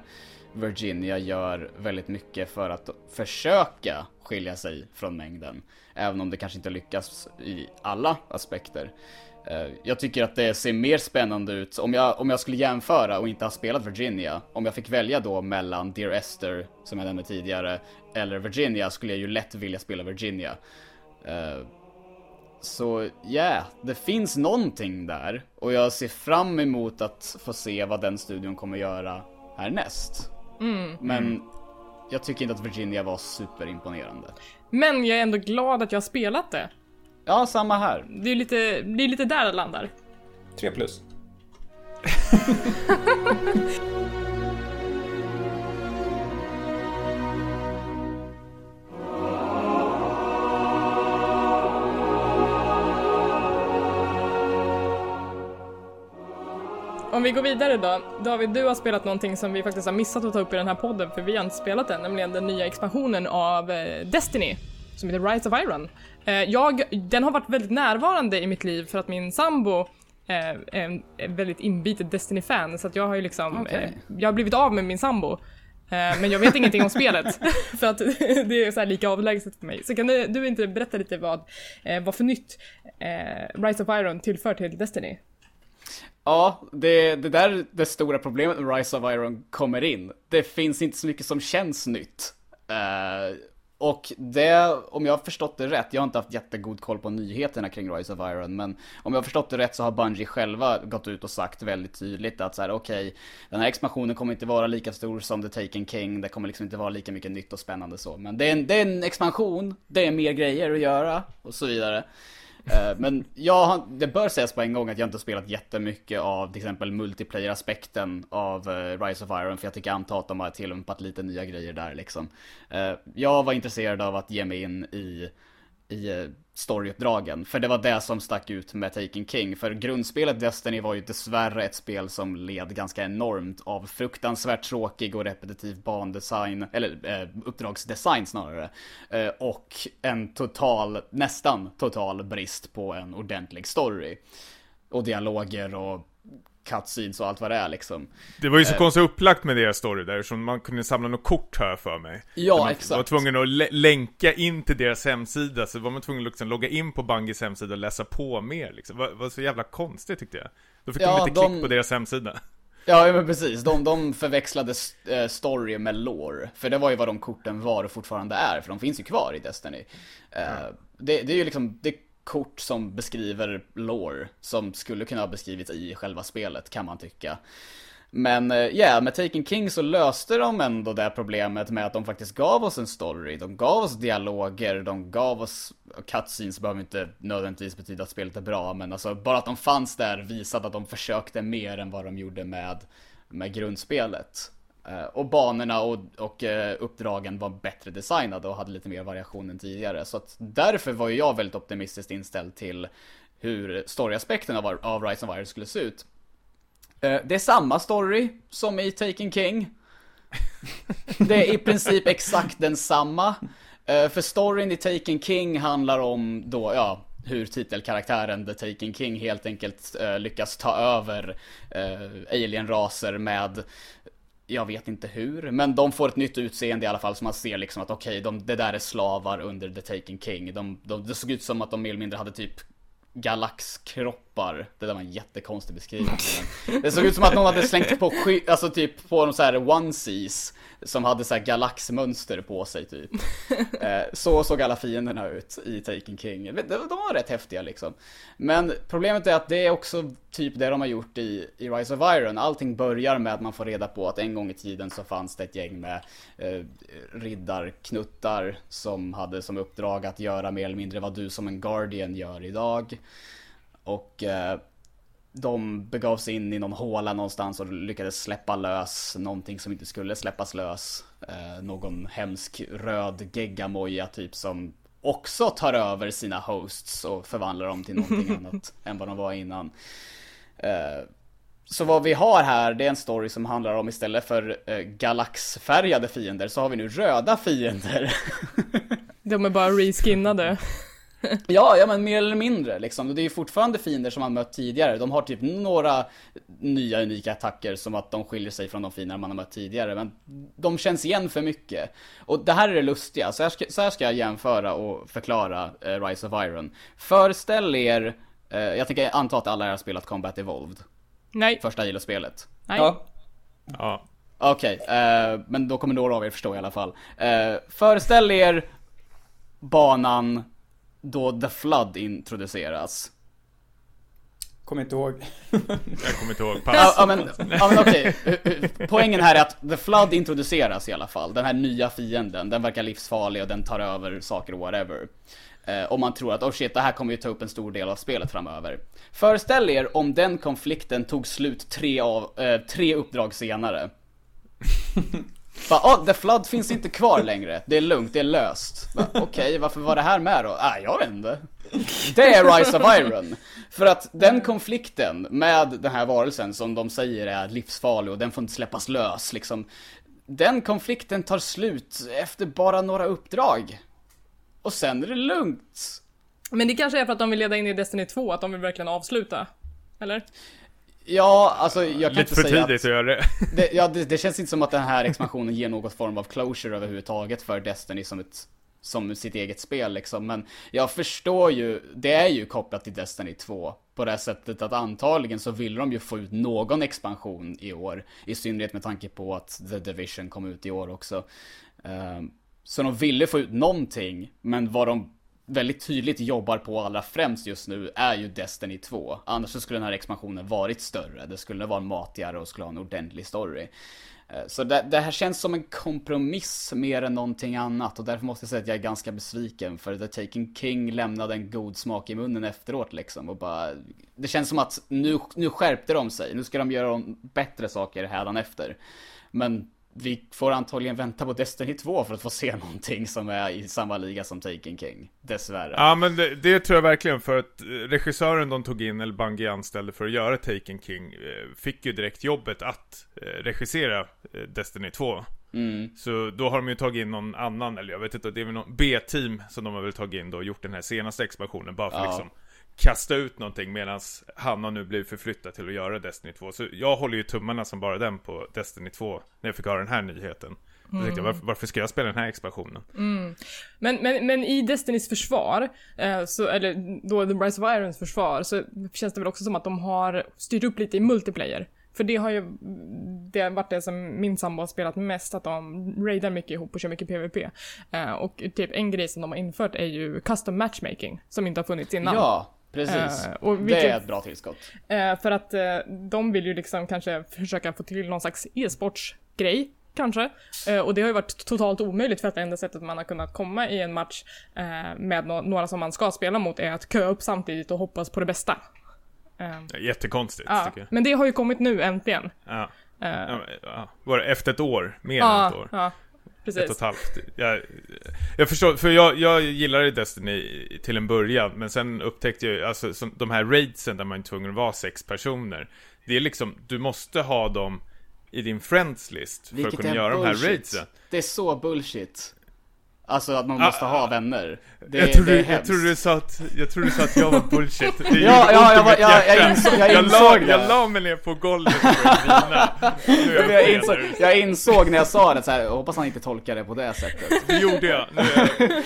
Virginia gör väldigt mycket för att försöka skilja sig från mängden. Även om det kanske inte lyckas i alla aspekter. Eh, Jag tycker att det ser mer spännande ut, om jag, om jag skulle jämföra och inte ha spelat Virginia, om jag fick välja då mellan Dear Esther, som jag nämnde tidigare, eller Virginia, skulle jag ju lätt vilja spela Virginia. Eh, Så ja, yeah, det finns någonting där, och jag ser fram emot att få se vad den studion kommer göra härnäst. Men jag tycker inte att Virginia var superimponerande. Men jag är ändå glad att jag har spelat det. Ja, samma här. Det är lite, det är lite där det landar. 3 plus. vi går vidare då. David, du har spelat någonting som vi faktiskt har missat att ta upp i den här podden för vi har inte spelat den, nämligen den nya expansionen av eh, Destiny som heter Rise of Iron. Eh, jag, den har varit väldigt närvarande i mitt liv för att min sambo eh, är en väldigt inbitet Destiny-fan så att jag har ju liksom, eh, jag har blivit av med min sambo. Men jag vet ingenting om spelet för att det är så lika avlägset för mig. Så kan du, du inte berätta lite vad, vad för nytt Rise of Iron tillför till Destiny? Ja, det, det där är det stora problemet med Rise of Iron kommer in. Det finns inte så mycket som känns nytt. Uh, och det, om jag har förstått det rätt, jag har inte haft jättegod koll på nyheterna kring Rise of Iron, men om jag har förstått det rätt så har Bungie själva gått ut och sagt väldigt tydligt att så här, okej, den här expansionen kommer inte vara lika stor som The Taken King, det kommer liksom inte vara lika mycket nytt och spännande så, men det är en, det är en expansion, det är mer grejer att göra och så vidare. Eh, men jag, det bör sägas på en gång att jag inte spelat jättemycket av till exempel multiplayer-aspekten av eh, Rise of Iron, för jag tycker anta att de har tillämpat lite nya grejer där liksom. Eh, jag var intresserad av att ge mig in i i storyuppdragen. För det var det som stack ut med Taken King. För grundspelet Destiny var ju dessvärre ett spel som led ganska enormt av fruktansvärt tråkig och repetitiv bandesign, eller eh, uppdragsdesign snarare. Eh, och en total, nästan total brist på en ordentlig story. Och dialoger och cutscenes och allt vad det är liksom. Det var ju så eh. konstigt upplagt med deras story där, som man kunde samla något kort här för mig. Ja, man exakt. var tvungen att länka in till deras hemsida, så var man tvungen att liksom logga in på Bungies hemsida och läsa på mer liksom. Det var så jävla konstigt tyckte jag. Då fick ja, de lite de... klick på deras hemsida. Ja, men precis. De, de förväxlade eh, story med lore. För det var ju vad de korten var och fortfarande är, för de finns ju kvar i Destiny. Mm. Det, det är ju liksom, det kort som beskriver lore som skulle kunna ha beskrivits i själva spelet kan man tycka. Men eh, ja, yeah, med Taken King så löste de ändå det problemet med att de faktiskt gav oss en story, de gav oss dialoger, de gav oss cutscenes behöver inte nödvändigtvis betyda att spelet är bra, men alltså bara att de fanns där visade att de försökte mer än vad de gjorde med, med grundspelet. Eh, och banorna och, och eh, uppdragen var bättre designade och hade lite mer variation än tidigare. Så att därför var ju jag väldigt optimistiskt inställd till hur storyaspekten av, av Rise of Iron skulle se ut. Eh, det är samma story som i Taken King. Det är i princip exakt densamma. För storyn i Taken King handlar om då, ja, hur titelkaraktären The Taken King helt enkelt lyckas ta över alien-raser med jag vet inte hur, men de får ett nytt utseende i alla fall så man ser liksom att okej, okay, det där är slavar under The Taken King. De, de, det såg ut som att de mer eller mindre hade typ galaxkroppar. Det där var en jättekonstig beskrivning. det såg ut som att någon hade slängt på sky, alltså typ på de så här onesies som hade så här galaxmönster på sig typ. Eh, så såg alla fienderna ut i Taken King. De var rätt häftiga liksom. Men problemet är att det är också typ det de har gjort i, i Rise of Iron. Allting börjar med att man får reda på att en gång i tiden så fanns det ett gäng med eh, riddarknuttar som hade som uppdrag att göra mer eller mindre vad du som en Guardian gör idag. Och eh, de begav sig in i någon håla någonstans och lyckades släppa lös någonting som inte skulle släppas lös. Eh, någon hemsk röd geggamoja typ som också tar över sina hosts och förvandlar dem till någonting annat än vad de var innan. Eh, så vad vi har här, det är en story som handlar om istället för eh, galaxfärgade fiender så har vi nu röda fiender. de är bara reskinnade ja, ja men mer eller mindre liksom. Det är ju fortfarande fiender som man mött tidigare. De har typ några nya unika attacker som att de skiljer sig från de fiender man har mött tidigare. Men de känns igen för mycket. Och det här är det lustiga. Så här ska, så här ska jag jämföra och förklara eh, Rise of Iron. Föreställ er, eh, jag tänker anta att alla har spelat Combat Evolved. Nej. Första Halo-spelet. Nej. Ja. ja. Okej, okay, eh, men då kommer några av er förstå i alla fall. Eh, föreställ er banan då The Flood introduceras. Kommer inte ihåg. jag kommer inte ihåg, pass. Ja, men, ja, men okej. Poängen här är att The Flood introduceras i alla fall. Den här nya fienden, den verkar livsfarlig och den tar över saker och whatever. Eh, och man tror att oh shit, det här kommer ju ta upp en stor del av spelet framöver. Föreställ er om den konflikten tog slut tre, av, eh, tre uppdrag senare. Bara, oh, The Flood finns inte kvar längre. Det är lugnt, det är löst. Okej, okay, varför var det här med då? Ah, jag vet inte. Det är Rise of Iron. För att den konflikten med den här varelsen som de säger är livsfarlig och den får inte släppas lös liksom. Den konflikten tar slut efter bara några uppdrag. Och sen är det lugnt. Men det kanske är för att de vill leda in i Destiny 2, att de vill verkligen avsluta? Eller? Ja, alltså jag kan Lite inte för säga tidigt att, att göra det. det ja, det, det, känns inte som att den här expansionen ger något form av closure överhuvudtaget för Destiny som ett som sitt eget spel liksom, men jag förstår ju, det är ju kopplat till Destiny 2 på det sättet att antagligen så vill de ju få ut någon expansion i år, i synnerhet med tanke på att The Division kom ut i år också. Um, så de ville få ut någonting, men vad de väldigt tydligt jobbar på allra främst just nu är ju Destiny 2. Annars så skulle den här expansionen varit större. Det skulle vara matigare och skulle ha en ordentlig story. Eh, så det, det, här känns som en kompromiss mer än någonting annat och därför måste jag säga att jag är ganska besviken för The Taken King lämnade en god smak i munnen efteråt liksom och bara Det känns som att nu, nu skärpte de sig, nu ska de göra bättre saker hädanefter Men vi får antagligen vänta på Destiny 2 för att få se någonting som är i samma liga som Taken King. Dessvärre. Ja men det, det tror jag verkligen för att regissören de tog in, eller Bungie anställde för att göra Taken King, eh, fick ju direkt jobbet att eh, regissera eh, Destiny 2. Mm. Så då har de ju tagit in någon annan, eller jag vet inte, det är väl någon B-team som de har väl tagit in då och gjort den här senaste expansionen bara för ja. liksom kasta ut någonting medan han har nu blivit förflyttad till att göra Destiny 2. Så jag håller ju tummarna som bara den på Destiny 2 när jag fick höra den här nyheten. Tänkte jag, varför, varför, ska jag spela den här expansionen? Mm. Men, men, men i Destinys försvar, eh, så, eller då The Rise of Irons försvar, så känns det väl också som att de har styrt upp lite i multiplayer. För det har ju det har varit det som min sambo har spelat mest, att de raidar mycket ihop och kör mycket PVP. Eh, och typ en grej som de har infört är ju custom matchmaking, som inte har funnits innan. Ja, Precis. Uh, vilket, det är ett bra tillskott. Uh, för att uh, de vill ju liksom kanske försöka få till någon slags e-sportsgrej. Kanske. och det har ju varit totalt omöjligt för att det enda sättet man har kunnat komma i en match med no några som man ska spela mot är att köa upp samtidigt och hoppas på det bästa. Jättekonstigt ja, tycker jag. Men det har ju kommit nu äntligen. Ja. ja, var det efter ett år? Mer än ett år? Precis. Ett och ett halvt. Jag, jag förstår, för jag, jag gillade Destiny till en början, men sen upptäckte jag, alltså som, de här raidsen där man är tvungen att vara sex personer. Det är liksom, du måste ha dem i din friends list för Vilket att kunna göra bullshit. de här raidsen. Det är så bullshit. Alltså att man måste ah, ha vänner. Det, jag, trodde, det jag, trodde du sa att, jag trodde du sa att jag var bullshit. Det ja, ja, jag, var, jag, jag, insåg, jag insåg la, det. Jag la mig ner på golvet och jag, insåg, jag insåg när jag sa det så här, hoppas han inte tolkar det på det sättet. Det gjorde jag.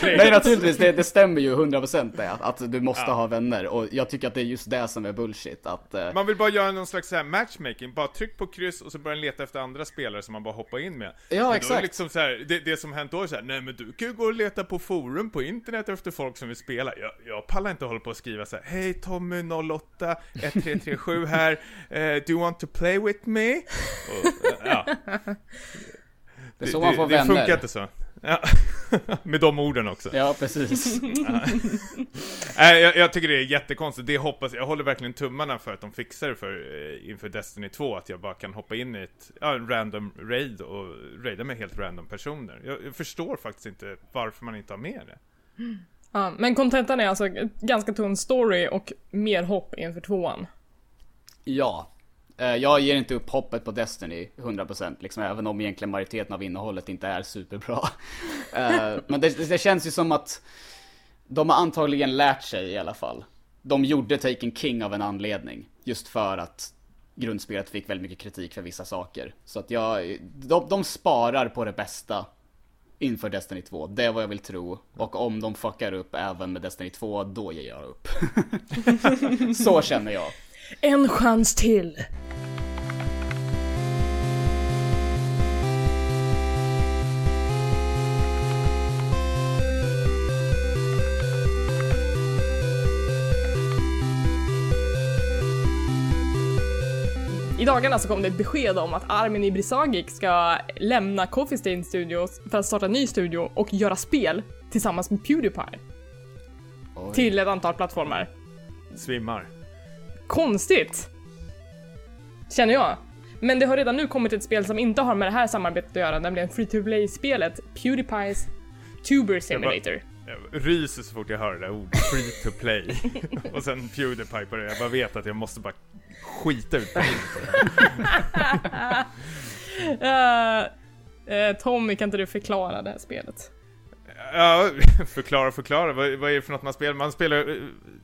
Nej naturligtvis, det, det stämmer ju 100% det, att, att du måste ja. ha vänner. Och jag tycker att det är just det som är bullshit. Att, uh... Man vill bara göra någon slags så här matchmaking, bara tryck på kryss och så börjar leta efter andra spelare som man bara hoppar in med. Ja, exakt. Liksom här, det, det som hänt då är så här, nej men du kan ju gå och leta på forum på internet efter folk som vill spela. Jag, jag pallar inte hålla på och skriva så här, Hej Tommy 08 1337 här, uh, do you want to play with me? Och, uh, ja. Det är så man får det, vänner. Det funkar inte så. Ja. Med de orden också. Ja, precis. Nej, jag, jag, tycker det är jättekonstigt. Det hoppas jag. håller verkligen tummarna för att de fixar det för, eh, inför Destiny 2. Att jag bara kan hoppa in i ett ja, random raid och raida med helt random personer. Jag, jag, förstår faktiskt inte varför man inte har med det. Ja, men kontentan är alltså ganska tunn story och mer hopp inför tvåan. Ja, Eh, jag ger inte upp hoppet på Destiny 100% liksom, även om egentligen majoriteten av innehållet inte är superbra. Eh, men det, det, känns ju som att de har antagligen lärt sig i alla fall. De gjorde Taken King av en anledning. Just för att grundspelet fick väldigt mycket kritik för vissa saker. Så att jag, de, de sparar på det bästa inför Destiny 2. Det är vad jag vill tro. Och om de fuckar upp även med Destiny 2, då ger jag upp. Så känner jag. En chans till. I dagarna så kom det ett besked om att Armin Ibrisagic ska lämna Coffee Stain Studios för att starta en ny studio och göra spel tillsammans med Pewdiepie. Oj. Till ett antal plattformar. Svimmar. Konstigt! Känner jag. Men det har redan nu kommit ett spel som inte har med det här samarbetet att göra, nämligen Free to Play-spelet Pewdiepies Tuber Simulator. Jag, jag ryser så fort jag hör det där ordet, Free to Play. och sen Pewdiepie på det, jag bara vet att jag måste bara skita ut det. uh, uh, Tommy, kan inte du förklara det här spelet? Ja, förklara, förklara. Vad, vad är det för något man spelar? Man spelar... Eh,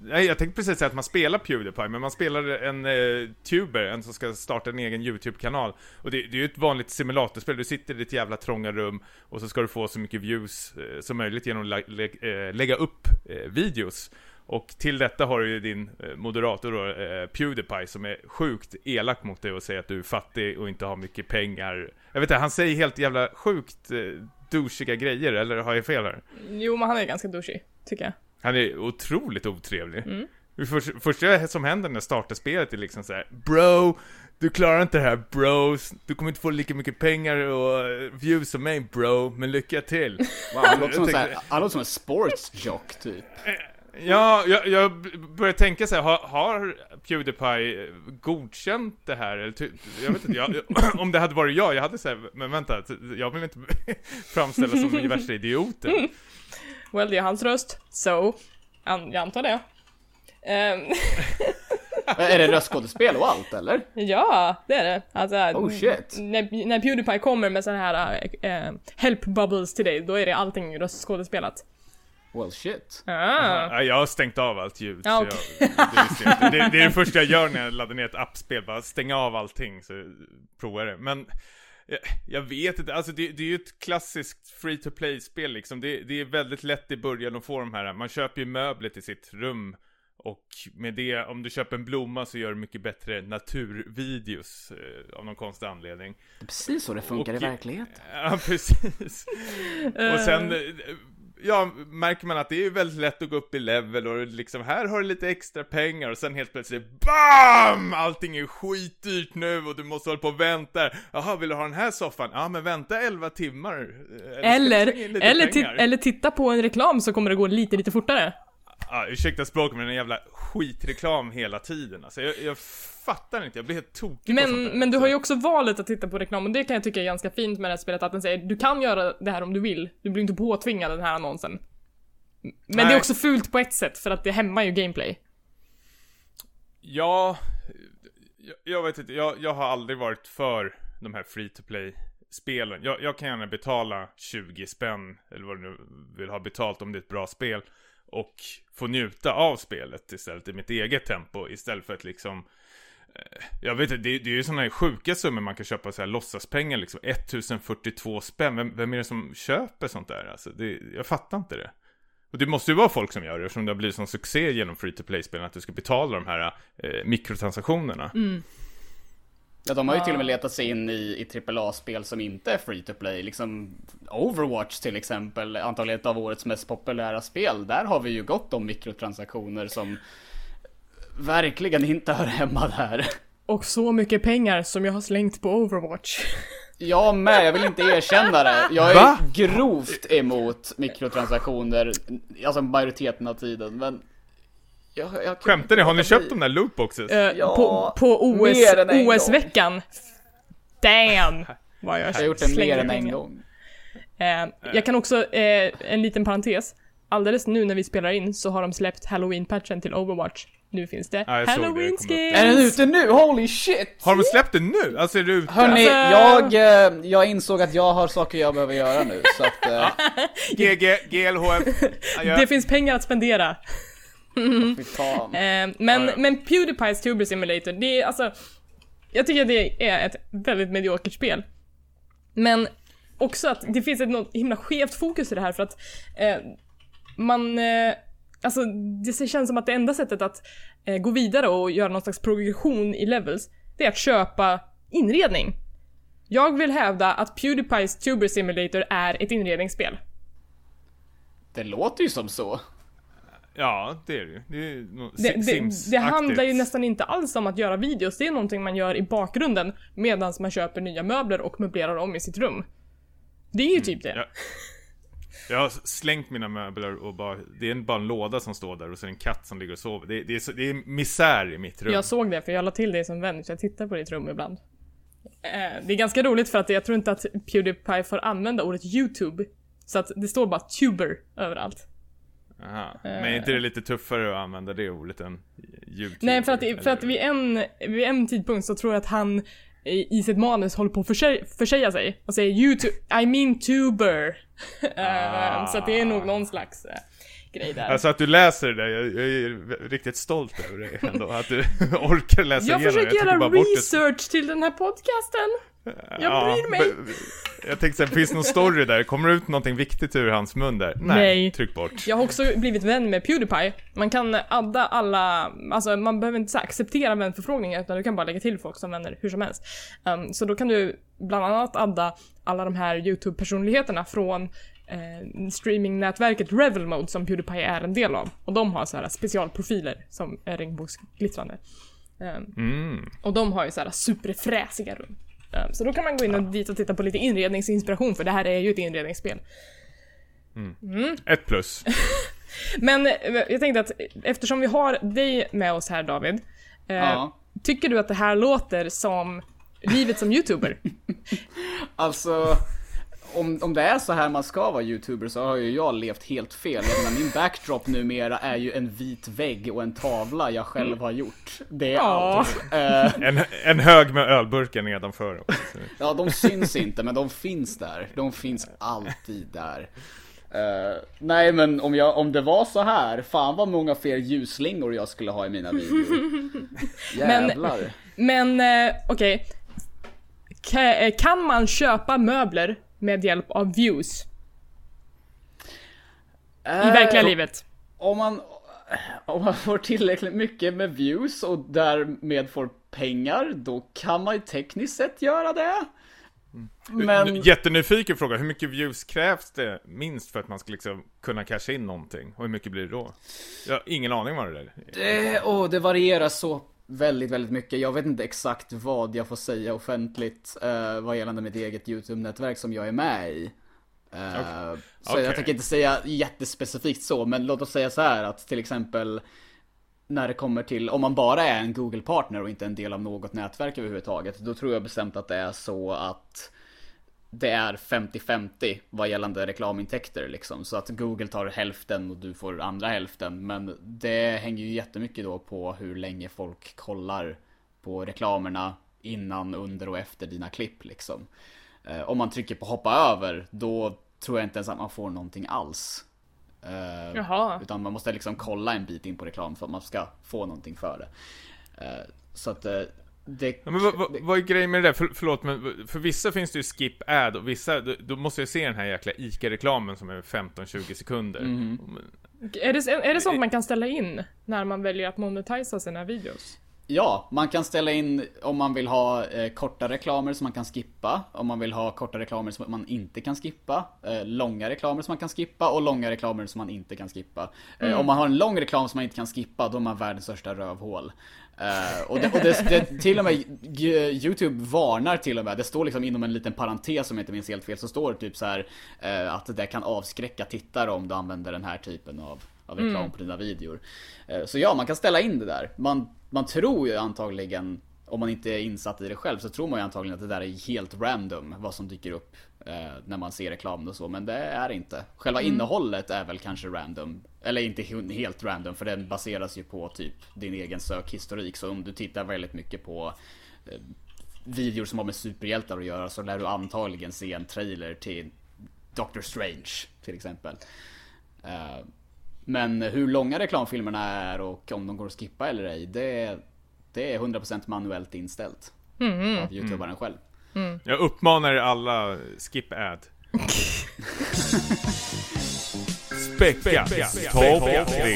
nej, jag tänkte precis säga att man spelar Pewdiepie, men man spelar en eh, tuber, en som ska starta en egen YouTube-kanal. Och det, det är ju ett vanligt simulatorspel. Du sitter i ditt jävla trånga rum och så ska du få så mycket views eh, som möjligt genom att lä lä lägga upp eh, videos. Och till detta har du ju din eh, moderator då, eh, Pewdiepie, som är sjukt elak mot dig och säger att du är fattig och inte har mycket pengar. Jag vet inte, han säger helt jävla sjukt eh, douchiga grejer, eller har jag fel här? Jo, men han är ganska douchig, tycker jag. Han är otroligt otrevlig. Mm. Det första, som händer när jag startar spelet är liksom så här, Bro, du klarar inte det här bro, du kommer inte få lika mycket pengar och views som mig bro, men lycka till. Wow, han låter som, låter som en sportsjock typ. Ja, jag, jag börjar tänka så här, har, har Pewdiepie godkänt det här? Eller ty, jag vet inte, jag, om det hade varit jag, jag hade sagt, men vänta, jag vill inte framställas som den värsta idioten. Mm. Well, det är hans röst, so, jag antar det. Um. är det röstskådespel och allt eller? Ja, det är det. Alltså, oh shit. När, när Pewdiepie kommer med sådana här äh, help bubbles till dig, då är det allting röstskådespelat. Well shit. Ah. Jag har stängt av allt ljud. Ah, okay. jag, det, det, det, är det första jag gör när jag laddar ner ett appspel, bara stänga av allting så provar det. Men jag, jag vet inte, alltså det, det är ju ett klassiskt free to play-spel liksom. Det, det, är väldigt lätt i början att få de här, man köper ju möbler till sitt rum. Och med det, om du köper en blomma så gör du mycket bättre naturvideos eh, av någon konstig anledning. Det är precis så det funkar och, i verkligheten. Ja, precis. och sen eh, ja, märker man att det är väldigt lätt att gå upp i level och liksom här har du lite extra pengar och sen helt plötsligt BAM! Allting är skitdyrt nu och du måste hålla på och vänta. Jaha, vill du ha den här soffan? Ja, men vänta 11 timmar. Eller, eller, eller, eller titta på en reklam så kommer det gå lite, lite fortare. Ja, ursäkta språket men en jävla skitreklam hela tiden alltså. Jag, jag fattar inte, jag blir helt tokig Men, på sånt där. men du har ju också valet att titta på reklam och det kan jag tycka är ganska fint med det här spelet att den säger du kan göra det här om du vill. Du blir inte påtvingad den här annonsen. Men Nej. det är också fult på ett sätt för att det hämmar ju gameplay. Ja, jag, jag vet inte, jag, jag har aldrig varit för de här free to play spelen. Jag, jag, kan gärna betala 20 spänn, eller vad du nu vill ha betalt om det är ett bra spel och få njuta av spelet istället i mitt eget tempo istället för att liksom jag vet inte, det, det är ju sådana här sjuka summor man kan köpa så här låtsaspengar liksom 1042 spänn, vem, vem är det som köper sånt där? Alltså, det, jag fattar inte det. Och det måste ju vara folk som gör det eftersom det har blivit sån succé genom free to play-spelen att du ska betala de här eh, mikrotransaktionerna. Mm. Ja, de har ju till och med letat sig in i, i AAA-spel som inte är free to play. Liksom Overwatch till exempel, antagligen ett av årets mest populära spel. Där har vi ju gott om mikrotransaktioner som verkligen inte hör hemma där. Och så mycket pengar som jag har slängt på Overwatch. Jag med, jag vill inte erkänna det. Jag är Va? grovt emot mikrotransaktioner, alltså majoriteten av tiden, men jag, jag Skämtar ni? Har ni köpt de där lootboxes? Uh, ja, på, på OS, OS-veckan. Damn! Vad jag, jag har gjort det mer än en gång. Uh, jag kan också, uh, en liten parentes. Alldeles nu när vi spelar in så har de släppt Halloween-patchen till Overwatch. Nu finns det ja, Halloween skins! Är den ute nu? Holy shit! Har de släppt den nu? Alltså är det ute? Hörni, alltså... jag, jag insåg att jag har saker jag behöver göra nu så att... Ja. GG, GLHF. Det finns pengar att spendera. Mm. Eh, men, men Pewdiepies Tuber Simulator, det är alltså... Jag tycker att det är ett väldigt mediokert spel. Men också att det finns ett något himla skevt fokus i det här för att eh, man... Eh, alltså det känns som att det enda sättet att eh, gå vidare och göra någon slags progression i levels, det är att köpa inredning. Jag vill hävda att Pewdiepies Tuber Simulator är ett inredningsspel. Det låter ju som så. Ja, det är det ju. Det, är det, det, det handlar ju nästan inte alls om att göra videos. Det är någonting man gör i bakgrunden medan man köper nya möbler och möblerar om i sitt rum. Det är ju typ det. Ja. Jag har slängt mina möbler och bara, det är bara en låda som står där och så är det en katt som ligger och sover. Det, det, är, det är misär i mitt rum. Jag såg det för jag la till dig som vän så jag tittar på ditt rum ibland. Eh, det är ganska roligt för att jag tror inte att Pewdiepie får använda ordet YouTube. Så att det står bara tuber överallt. Aha. Men är inte det lite tuffare att använda det ordet än YouTube? Nej, för att, för att vid, en, vid en tidpunkt så tror jag att han i sitt manus håller på att försäga, försäga sig och säger YouTube, I mean tuber. Ah. så att det är nog någon slags eh, grej där. Alltså att du läser det jag, jag är riktigt stolt över det ändå. Att du orkar läsa jag igenom det. Jag försöker göra research till den här podcasten. Jag bryr mig. Jag tänkte såhär, finns det någon story där? Kommer det ut någonting viktigt ur hans mun där? Nej, Nej. tryck bort. Jag har också blivit vän med Pewdiepie. Man kan adda alla, alltså man behöver inte acceptera vänförfrågningar utan du kan bara lägga till folk som vänner hur som helst. Um, så då kan du bland annat adda alla de här YouTube-personligheterna från eh, streamingnätverket Revelmode som Pewdiepie är en del av. Och de har så här specialprofiler som är regnbågsglittrande. Um, Mm. och de har ju så här superfräsiga rum. Um, så då kan man gå in och dit och titta på lite inredningsinspiration för det här är ju ett inredningsspel. Ett plus. Men eh, jag tänkte att eftersom vi har dig med oss här David. Eh, Ja. Tycker du att det här låter som livet som youtuber? Alltså, om, om det är så här man ska vara youtuber så har ju jag levt helt fel. Jag menar, min backdrop numera är ju en vit vägg och en tavla jag själv har gjort. Det är Ja. allt. Eh, En, en hög med ölburkar nedanför också. ja, de syns inte, men de finns där. De finns alltid där. Eh, nej men om, jag, om det var så här, fan vad många fler ljusslingor jag skulle ha i mina videor. Jävlar. Men eh, okej. Ka- eh, Kan man köpa möbler med hjälp av views i verkliga Eh, livet? Om man, om man får tillräckligt mycket med views och därmed får pengar, då kan man ju tekniskt sett göra det. Men, Jättenyfiken fråga, hur mycket views krävs det minst för att man ska liksom kunna casha in någonting? Och hur mycket blir det då? Jag har ingen aning vad det är. det, åh, det varierar så väldigt, väldigt mycket. Jag vet inte exakt vad jag får säga offentligt eh, vad gällande mitt eget YouTube-nätverk som jag är med i. Eh, Så Okej. jag tänker inte säga jättespecifikt så, men låt oss säga så här att till exempel när det kommer till, om man bara är en Google-partner och inte en del av något nätverk överhuvudtaget, då tror jag bestämt att det är så att det är 50-50 vad gällande reklamintäkter liksom. Så att Google tar hälften och du får andra hälften. Men det hänger ju jättemycket då på hur länge folk kollar på reklamerna innan, under och efter dina klipp liksom. Eh, om man trycker på hoppa över, då tror jag inte ens att man får någonting alls. Eh, Jaha. utan man måste liksom kolla en bit in på reklam för att man ska få någonting för det. Eh, så att det... Ja, men vad, vad, vad är grejen med det där? För, förlåt, men för vissa finns det ju skip ad och vissa, då, då måste jag se den här jäkla ICA-reklamen som är 15-20 sekunder. Är det, är det sånt man kan ställa in när man väljer att monetisa sina videos? Ja, man kan ställa in om man vill ha eh, korta reklamer som man kan skippa. Om man vill ha korta reklamer som man inte kan skippa. Eh, långa reklamer som man kan skippa och långa reklamer som man inte kan skippa. Eh, Om man har en lång reklam som man inte kan skippa, då är man världens största rövhål. Eh, och det, och det, det, till och med Youtube varnar till och med, det står liksom inom en liten parentes om jag inte minns helt fel, så står det typ så här eh, att det kan avskräcka tittare om du använder den här typen av, av reklam på dina videor. Eh, så ja, man kan ställa in det där. Man, man tror ju antagligen, om man inte är insatt i det själv, så tror man ju antagligen att det där är helt random, vad som dyker upp eh, när man ser reklamen och så, men det är det inte. Själva innehållet är väl kanske random, eller inte he- helt random, för den baseras ju på typ din egen sökhistorik, så om du tittar väldigt mycket på eh, videor som har med superhjältar att göra så lär du antagligen se en trailer till Doctor Strange till exempel. Men hur långa reklamfilmerna är och om de går att skippa eller ej, det, det är 100% manuellt inställt. Av youtubaren själv. Jag uppmanar er alla, skip ad. Späcka, topp tre,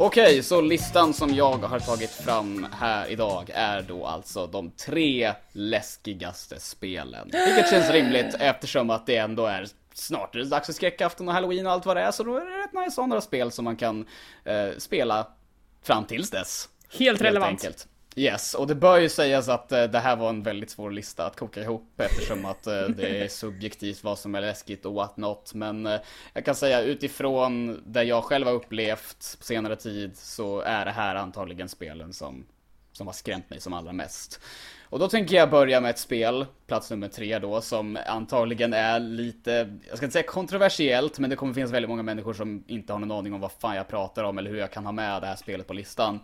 Okej, så listan som jag har tagit fram här idag är då alltså de tre läskigaste spelen. Vilket känns rimligt eftersom att det ändå är snart är det dags för skräckafton och halloween och allt vad det är. Så då är det rätt nice att ha några spel som man kan eh, spela fram tills dess. Helt relevant. enkelt. Yes, och det bör ju sägas att eh, det här var en väldigt svår lista att koka ihop eftersom att eh, det är subjektivt vad som är läskigt och what not. Men eh, jag kan säga utifrån det jag själv har upplevt på senare tid så är det här antagligen spelen som, som har skrämt mig som allra mest. Och då tänker jag börja med ett spel, plats nummer tre då, som antagligen är lite, jag ska inte säga kontroversiellt, men det kommer finnas väldigt många människor som inte har någon aning om vad fan jag pratar om eller hur jag kan ha med det här spelet på listan.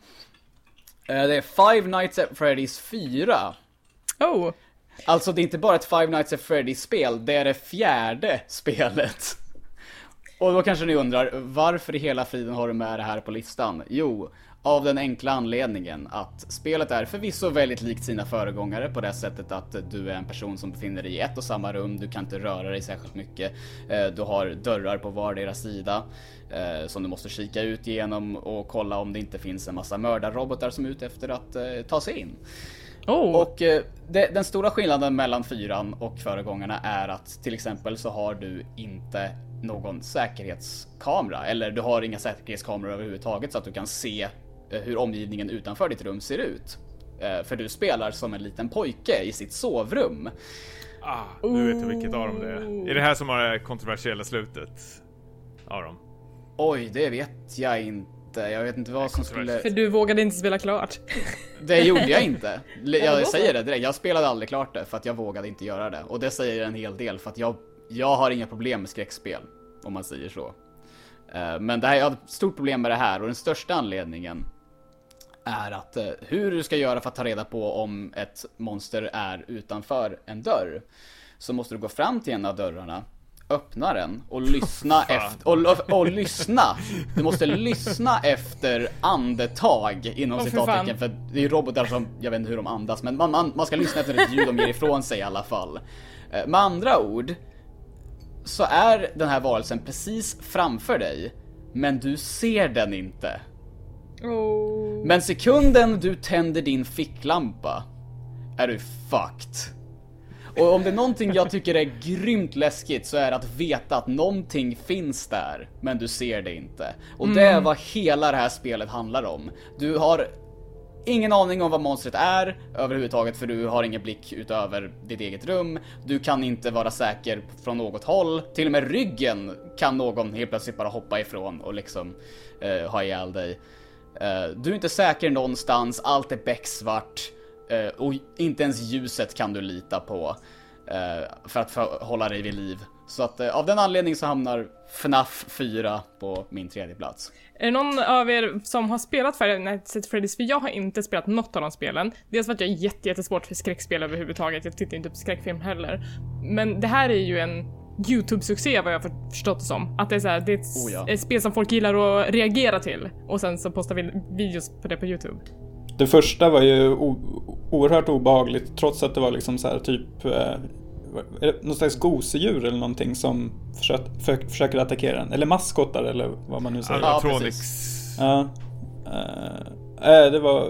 Eh, Det är Five Nights at Freddy's 4. Oh, Alltså det är inte bara ett Five Nights at Freddy's spel, det är det fjärde spelet. Och då kanske ni undrar, varför i hela friden har du med det här på listan? Jo, av den enkla anledningen att spelet är förvisso väldigt likt sina föregångare på det sättet att du är en person som befinner dig i ett och samma rum, du kan inte röra dig särskilt mycket. Eh, Du har dörrar på vardera sida eh, som du måste kika ut genom och kolla om det inte finns en massa mördarrobotar som är ute efter att eh, ta sig in. Oh. Och det, den stora skillnaden mellan fyran och föregångarna är att till exempel så har du inte någon säkerhetskamera eller du har inga säkerhetskameror överhuvudtaget så att du kan se hur omgivningen utanför ditt rum ser ut. Eh, För du spelar som en liten pojke i sitt sovrum. Ah, nu vet jag vilket av dem det är. Är det här som har det kontroversiella slutet? Av dem? Oj, det vet jag inte. Jag vet inte vad som skulle... För du vågade inte spela klart. Det gjorde jag inte. Jag säger det direkt. Jag spelade aldrig klart det för att jag vågade inte göra det. Och det säger en hel del för att jag, jag har inga problem med skräckspel. Om man säger så. Eh, Men det här, jag har ett stort problem med det här och den största anledningen är att eh, hur du ska göra för att ta reda på om ett monster är utanför en dörr. Så måste du gå fram till en av dörrarna, öppna den och lyssna efter, och, och, lyssna. Du måste lyssna efter andetag inom fy citattecken för det är robotar som, jag vet inte hur de andas men man, man, man ska lyssna efter ett ljud de ger ifrån sig i alla fall. Eh, Med andra ord så är den här varelsen precis framför dig men du ser den inte. Oh. Men sekunden du tänder din ficklampa är du fucked. Och om det är någonting jag tycker är grymt läskigt så är det att veta att någonting finns där, men du ser det inte. Och det är vad hela det här spelet handlar om. Du har ingen aning om vad monstret är överhuvudtaget för du har ingen blick utöver ditt eget rum. Du kan inte vara säker från något håll. Till och med ryggen kan någon helt plötsligt bara hoppa ifrån och liksom eh, ha ihjäl dig. Eh, du är inte säker någonstans, allt är becksvart. Eh, och inte ens ljuset kan du lita på. Eh, för att hålla dig vid liv. Så att av den anledningen så hamnar FNAF 4 på min tredje plats. Är det någon av er som har spelat Five Nights at Freddy's? För jag har inte spelat något av de spelen. Dels för att jag är jättesvårt för skräckspel överhuvudtaget, jag tittar inte på skräckfilm heller. Men det här är ju en YouTube-succé vad jag har förstått det som. Att det är så här, det är ett, Oh ja. ett spel som folk gillar att reagera till och sen så postar vi videos på det på YouTube. Det första var ju oerhört obehagligt trots att det var liksom så här typ eh, det någon slags gosedjur eller någonting som försöker, för, försöker attackera en. Eller maskotar eller vad man nu säger. Ja, Animatronics. Ja. Eh, eh, det var...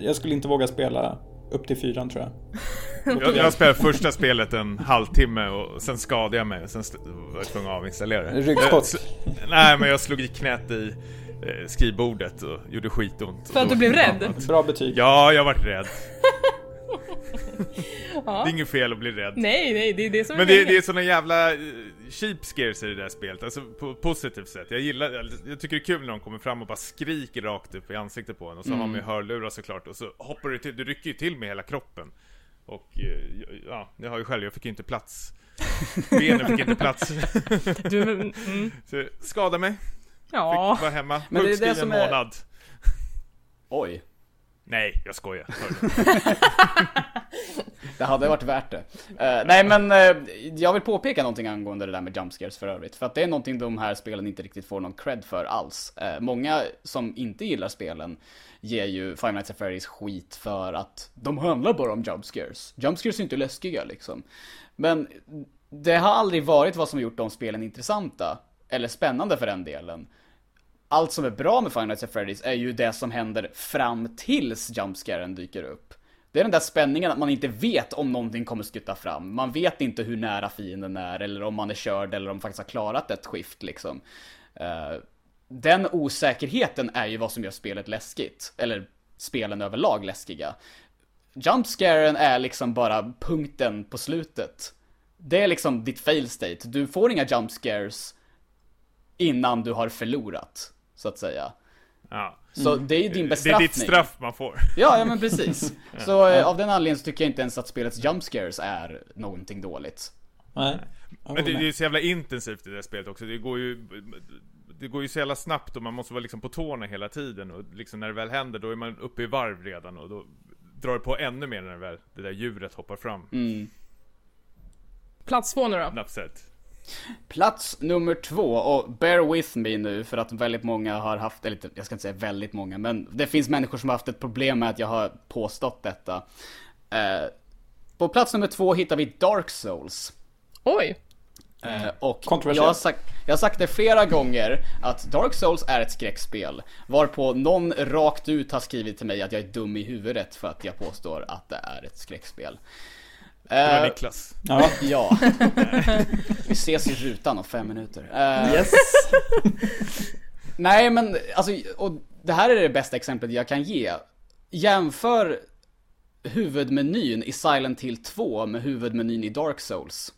Jag skulle inte våga spela upp till fyran tror jag. Jag, jag spelade första spelet en halvtimme och sen skadade jag mig och sen var jag tvungen att avinstallera det. Ryggskott. Sl- Nej, men jag slog i knät i eh, skrivbordet och gjorde skitont. För att du blev rädd? Bra betyg. Ja, jag vart rädd. Ja. Det är inget fel att bli rädd. Nej, nej, det är det som Men är det, det är såna jävla eh, cheap scares i det där spelet, alltså på positivt sätt. Jag gillar, jag- tycker det är kul när de kommer fram och bara skriker rakt upp i ansiktet på en och så har man ju hörlurar såklart och så hoppar du till, du rycker ju till med hela kroppen. Och eh, ja, jag har ju själv, jag fick ju inte plats. Benen fick inte plats. Du, mm, Så jag skadade mig, ja. fick vara hemma, Men det är det som en är- månad. Oj. Nej, jag skojar. Det hade varit värt det. Eh, nej men eh, jag vill påpeka någonting angående det där med jumpscares för övrigt. För att det är någonting de här spelen inte riktigt får någon cred för alls. Eh, många som inte gillar spelen ger ju Five Nights at Freddy's skit för att de handlar bara om jumpscares. Jumpscares är inte läskiga liksom. Men det har aldrig varit vad som har gjort de spelen intressanta. Eller spännande för den delen allt som är bra med Five Nights at Freddy's är ju det som händer fram tills jumpscaren dyker upp. Det är den där spänningen att man inte vet om någonting kommer skutta fram. Man vet inte hur nära fienden är eller om man är körd eller om man faktiskt har klarat ett skift liksom. Uh, den osäkerheten är ju vad som gör spelet läskigt. Eller spelen överlag läskiga. Jumpscaren är liksom bara punkten på slutet. Det är liksom ditt fail state. Du får inga jumpscares innan du har förlorat, så att säga. Ja. Så det är ju din Det är bestraffning. ditt straff man får. Ja, ja men precis. Så eh, av den anledningen så tycker jag inte ens att spelets jumpscares är någonting dåligt. Nej. Men det, det är ju så jävla intensivt i det här spelet också. Det går ju... Det går ju så jävla snabbt och man måste vara liksom på tårna hela tiden och liksom när det väl händer då är man uppe i varv redan och då drar det på ännu mer när det, väl, det där djuret hoppar fram. Mm. Plats två nu då. Snabbt sett. Plats nummer två, och bear with me nu för att väldigt många har haft, eller jag ska inte säga väldigt många, men det finns människor som har haft ett problem med att jag har påstått detta. Eh, på plats nummer två hittar vi Dark Souls. Oj. Eh, och jag har, sagt, jag har sagt det flera gånger att Dark Souls är ett skräckspel. Varpå någon rakt ut har skrivit till mig att jag är dum i huvudet för att jag påstår att det är ett skräckspel. Det var Eh, Niklas. Ja. Ja. Vi ses i rutan om fem minuter. Eh, Yes. Nej men alltså, och det här är det bästa exemplet jag kan ge. Jämför huvudmenyn i Silent Hill 2 med huvudmenyn i Dark Souls.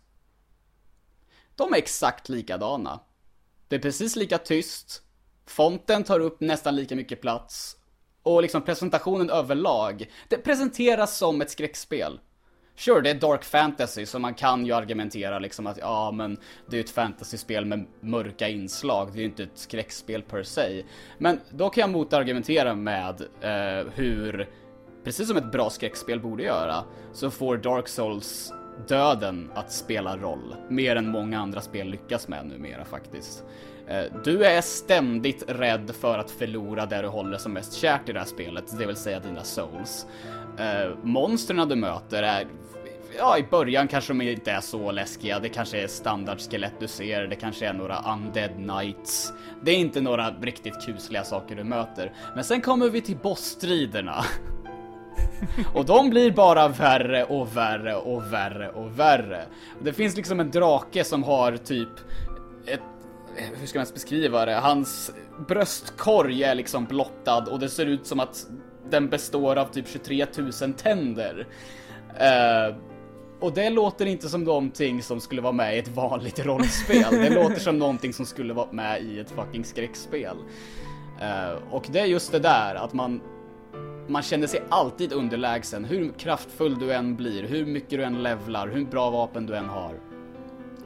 De är exakt likadana. Det är precis lika tyst. Fonten tar upp nästan lika mycket plats. Och liksom presentationen överlag. Det presenteras som ett skräckspel. Sure, det är dark fantasy, så man kan ju argumentera liksom att ja, men det är ju ett fantasyspel med mörka inslag, det är ju inte ett skräckspel per se. Men då kan jag motargumentera med eh, hur, precis som ett bra skräckspel borde göra, så får Dark Souls döden att spela roll. Mer än många andra spel lyckas med numera faktiskt. Eh, du är ständigt rädd för att förlora det du håller som mest kärt i det här spelet, det vill säga dina souls. Eh, Monstren du möter är Ja, i början kanske de inte är så läskiga. Det kanske är standardskelett du ser. Det kanske är några undead knights. Det är inte några riktigt kusliga saker du möter. Men sen kommer vi till bossstriderna. Och de blir bara värre och värre och värre och värre. Och det finns liksom en drake som har typ ett hur ska man ens beskriva det? Hans bröstkorg är liksom blottad och det ser ut som att den består av typ 23 000 tänder. Uh, och det låter inte som någonting som skulle vara med i ett vanligt rollspel. Det låter som någonting som skulle vara med i ett fucking skräckspel. Uh, och det är just det där att man man känner sig alltid underlägsen. Hur kraftfull du än blir, hur mycket du än levlar, hur bra vapen du än har.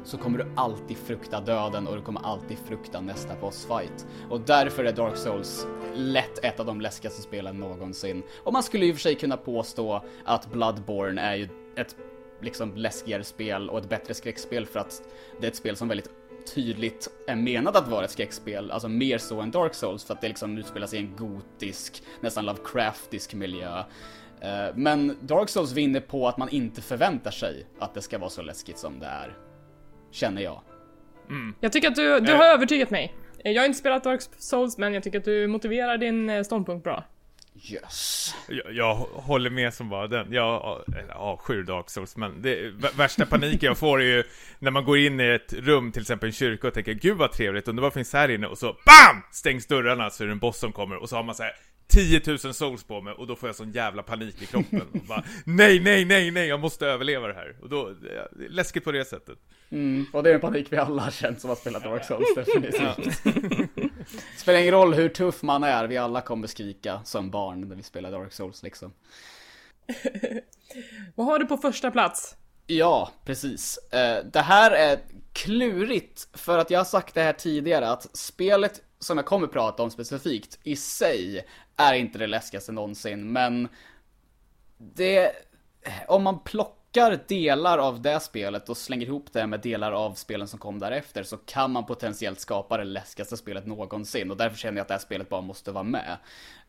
Så kommer du alltid frukta döden och du kommer alltid frukta nästa bossfight. Och därför är Dark Souls lätt ett av de läskigaste spelen någonsin. Och man skulle ju för sig kunna påstå att Bloodborne är ju ett liksom läskigare spel och ett bättre skräckspel för att det är ett spel som väldigt tydligt är menat att vara ett skräckspel, alltså mer så än Dark Souls för att det liksom utspelar sig i en gotisk, nästan Lovecraftisk miljö. Eh, Men Dark Souls vinner på att man inte förväntar sig att det ska vara så läskigt som det är. Känner jag. Jag tycker att du, du har övertygat mig. Eh, Jag har inte spelat Dark Souls, men jag tycker att du motiverar din eh, ståndpunkt bra. Yes. Jag, jag håller med som bara den. Jag avskyr Dark Souls, men det, värsta paniken jag får är ju när man går in i ett rum, till exempel en kyrka och tänker gud vad trevligt, undrar vad finns här inne? Och så BAM! Stängs dörrarna så är det en boss som kommer och så har man så här 10 000 souls på mig och då får jag sån jävla panik i kroppen. Och bara, nej, nej, nej, nej, jag måste överleva det här. Och då, det läskigt på det sättet. Mm, och det är en panik vi alla har känt som har spelat Dark Souls definitivt. Spelar ingen roll hur tuff man är, vi alla kommer skrika som barn när vi spelar Dark Souls liksom. Vad har du på första plats? Ja, precis. Eh, Det här är klurigt för att jag har sagt det här tidigare att spelet som jag kommer prata om specifikt i sig är inte det läskigaste någonsin, men det... Om man plockar delar av det spelet och slänger ihop det med delar av spelen som kom därefter så kan man potentiellt skapa det läskigaste spelet någonsin och därför känner jag att det här spelet bara måste vara med.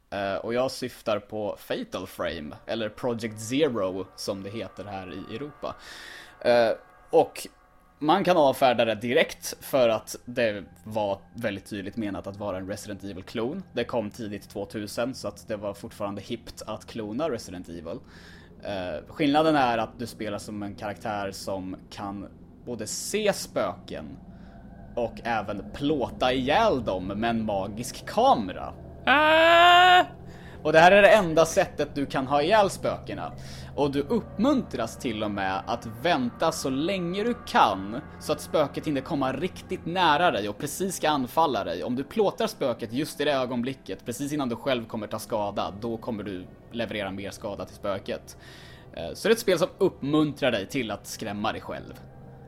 Eh, och jag syftar på Fatal Frame, eller Project Zero som det heter här i Europa. Eh, och man kan avfärda det direkt för att det var väldigt tydligt menat att vara en Resident Evil-klon. Det kom tidigt 2000 så att det var fortfarande hippt att klona Resident Evil. Uh, skillnaden är att du spelar som en karaktär som kan både se spöken och även plåta ihjäl dem med en magisk kamera. Ah! Och det här är det enda sättet du kan ha ihjäl spökena. Och du uppmuntras till och med att vänta så länge du kan så att spöket inte kommer riktigt nära dig och precis ska anfalla dig. Om du plåtar spöket just i det ögonblicket, precis innan du själv kommer ta skada, då kommer du leverera mer skada till spöket. Eh, så det är ett spel som uppmuntrar dig till att skrämma dig själv.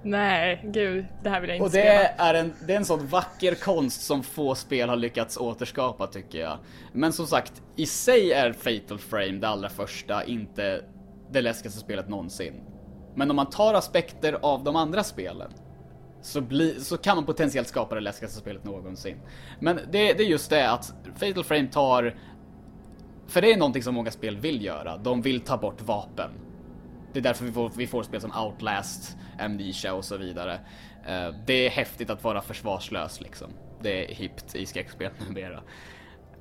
Nej, gud, det här vill jag inte Och det spela. är, en, det är en sån vacker konst som få spel har lyckats återskapa tycker jag. Men som sagt, i sig är Fatal Frame det allra första inte det läskigaste spelet någonsin. Men om man tar aspekter av de andra spelen så, bli, så kan man potentiellt skapa det läskigaste spelet någonsin. Men det, det är just det att Fatal Frame tar... För det är någonting som många spel vill göra. De vill ta bort vapen. Det är därför vi får, vi får spel som Outlast, Amnesia och så vidare. Eh, det är häftigt att vara försvarslös liksom. Det är hippt i skräckspel numera.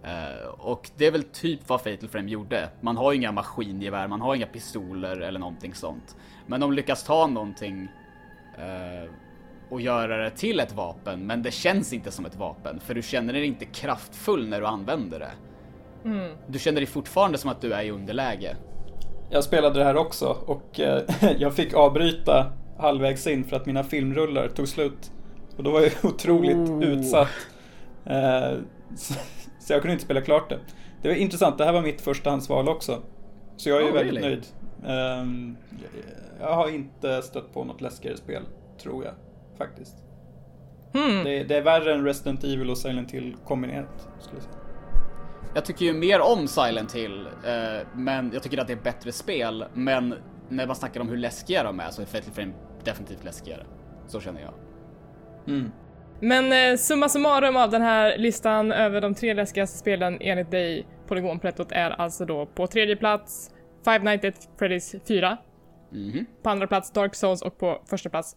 Uh, och det är väl typ vad Fatal Frame gjorde. Man har inga maskingevär, man har inga pistoler eller någonting sånt. Men de lyckas ta någonting uh, och göra det till ett vapen, men det känns inte som ett vapen. För du känner dig inte kraftfull när du använder det. Mm. Du känner dig fortfarande som att du är i underläge. Jag spelade det här också och uh, jag fick avbryta halvvägs in för att mina filmrullar tog slut. Och då var jag otroligt oh. utsatt. Så jag kunde inte spela klart det. Det var intressant, det här var mitt förstahandsval också. Så jag är oh, väldigt really? nöjd. Um, jag har inte stött på något läskigare spel, tror jag. Faktiskt. Hmm. Det, det, är värre än Resident Evil och Silent Hill kombinerat, skulle jag säga. Jag tycker ju mer om Silent Hill, eh, men jag tycker att det är bättre spel. Men när man snackar om hur läskiga de är så är Fatal Frame definitivt läskigare. Så känner jag. Mm. Men eh, summa summarum av den här listan över de tre läskigaste spelen enligt dig, Polygonprettot, är alltså då på tredje plats Five Nights at Freddy's 4. Mm -hmm. På andra plats Dark Souls och på första plats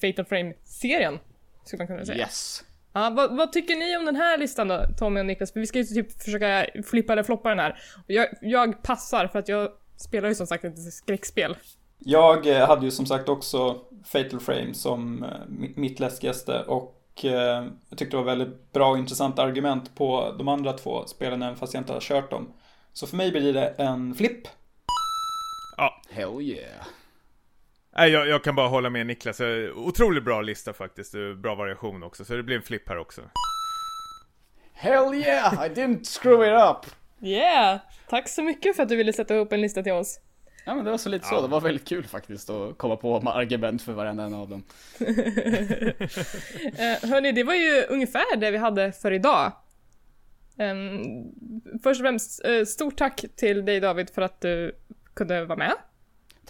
Fatal Frame-serien. Skulle man kunna säga. Yes. Ja, vad, vad, tycker ni om den här listan då, Tommy och Niklas? För vi ska ju typ försöka flippa eller floppa den här. Jag, jag passar för att jag spelar ju som sagt inte skräckspel. Jag eh, hade ju som sagt också Fatal Frame som eh, mitt läskigaste och Eh, jag tyckte det var väldigt bra och intressant argument på de andra två spelen även fast jag inte har kört dem. Så för mig blir det en flipp. Ja. Hell yeah. Nej, jag, jag kan bara hålla med Niklas. Otroligt bra lista faktiskt. Bra variation också. Så det blir en flipp här också. Hell yeah! I didn't screw it up! Yeah! Tack så mycket för att du ville sätta ihop en lista till oss. Ja men det var så lite ja. så, det var väldigt kul faktiskt att komma på med argument för varenda en av dem. eh, hörni, det var ju ungefär det vi hade för idag. Um, först och främst, uh, stort tack till dig David för att du kunde vara med.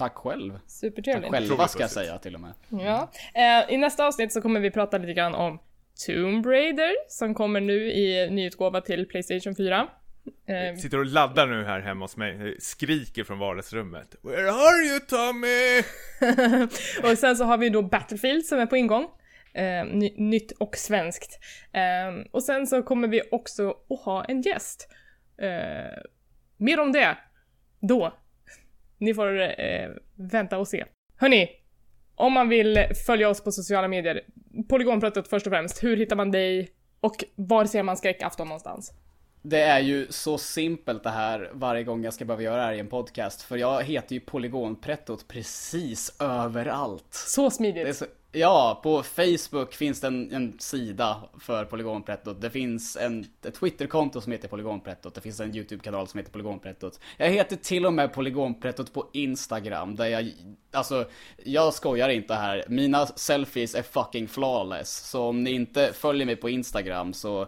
Tack själv. Supertrevligt. Tack själva ska jag säga till och med. Ja. Uh, I nästa avsnitt så kommer vi prata lite grann om Tomb Raider som kommer nu i nyutgåva till Playstation 4. Eh, Sitter och laddar nu här hemma hos mig, skriker från vardagsrummet. Where are you Tommy? och sen så har vi då Battlefield som är på ingång. Eh, ny, nytt och svenskt. Eh, och sen så kommer vi också att ha en gäst. Eh, mer om det då. Ni får eh, vänta och se. Hörni, om man vill följa oss på sociala medier, Polygonpratet först och främst, hur hittar man dig och var ser man skräckafton någonstans? Det är ju så simpelt det här varje gång jag ska behöva göra det här i en podcast. För jag heter ju Polygonprettot precis överallt. Så smidigt. Så, ja, på Facebook finns det en, en sida för Polygonprettot. Det finns en, ett Twitterkonto som heter Polygonprettot. Det finns en YouTube-kanal som heter Polygonprettot. Jag heter till och med Polygonprettot på Instagram. Där jag, alltså, jag skojar inte här. Mina selfies är fucking flawless. Så om ni inte följer mig på Instagram så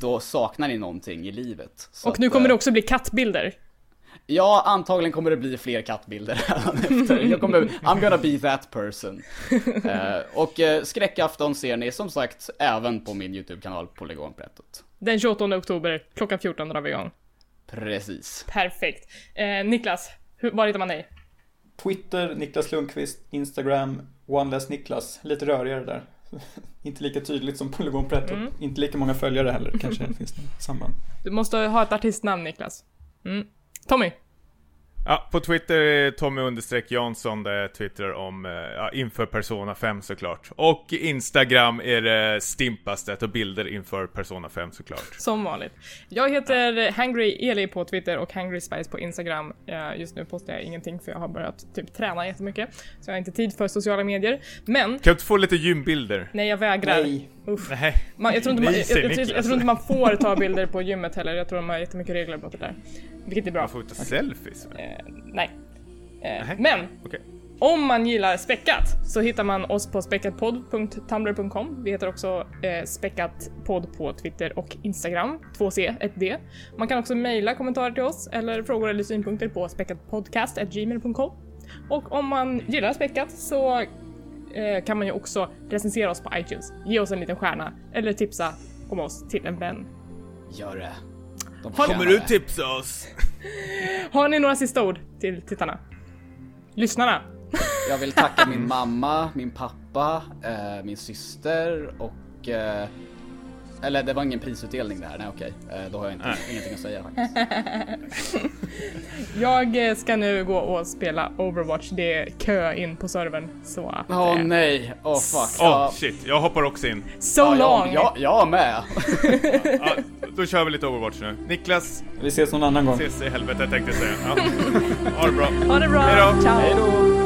då saknar ni någonting i livet. Så och nu kommer det också bli kattbilder. Ja, antagligen kommer det bli fler kattbilder efter. Jag kommer, I'm gonna be that person. uh, och uh, skräckafton ser ni som sagt även på min YouTube-kanal Polygonprettot. Den 28 oktober, klockan 14 drar vi igång. Precis. Perfekt. Uh, Niklas, hur, var hittar man dig? Twitter, Niklas Lundqvist, Instagram, OneLessNiklas. Lite rörigare där. inte lika tydligt som Polygonprettot. Mm. Inte lika många följare heller, kanske finns något samband. Du måste ha ett artistnamn Niklas. Mm. Tommy? Ja, på Twitter är Tommy understreck Jansson där jag twittrar om, eh, ja, inför Persona 5 såklart. Och Instagram är det Stimpastet och bilder inför Persona 5 såklart. Som vanligt. Jag heter ja. Hangry Eli på Twitter och Hangry Spice på Instagram. Just nu postar jag ingenting för jag har börjat typ träna jättemycket. Så jag har inte tid för sociala medier. Men... Kan du inte få lite gymbilder? Nej, jag vägrar. Nej. Uff. Nej. Man, jag, tror inte man, jag, jag, jag, jag, tror inte man får ta bilder på gymmet heller. Jag tror de har jättemycket regler på det där. Vilket är bra. Man får ta selfies? Eh, nej. Eh, men, okay. om man gillar Späckat så hittar man oss på späckatpodd.tumblr.com. Vi heter också eh, späckatpodd på Twitter och Instagram. 2C, 1D. Man kan också mejla kommentarer till oss eller frågor eller synpunkter på späckatpodcast.gmail.com. Och om man gillar Späckat så eh, kan man ju också recensera oss på iTunes. Ge oss en liten stjärna eller tipsa om oss till en vän. Gör det. Kommer du tipsa oss? Har ni några sista ord till tittarna? lyssnarna. Jag vill tacka min mamma, min pappa, eh, min syster och... Eh, eller det var ingen prisutdelning det här, nej okej. Eh, då har jag inte, ingenting att säga faktiskt. Jag eh, ska nu gå och spela Overwatch, det är kö in på servern. Så att... Åh eh, nej, åh fuck. Åh Ja, shit, jag hoppar också in. so ja, long! jag, jag, jag med. Ja, då kör vi lite Overwatch nu. Niklas, Vi ses någon annan gång. ses i helvete tänkte jag säga. Ja. Ha det bra. Ha det bra! Hej då. Ciao! Hej då.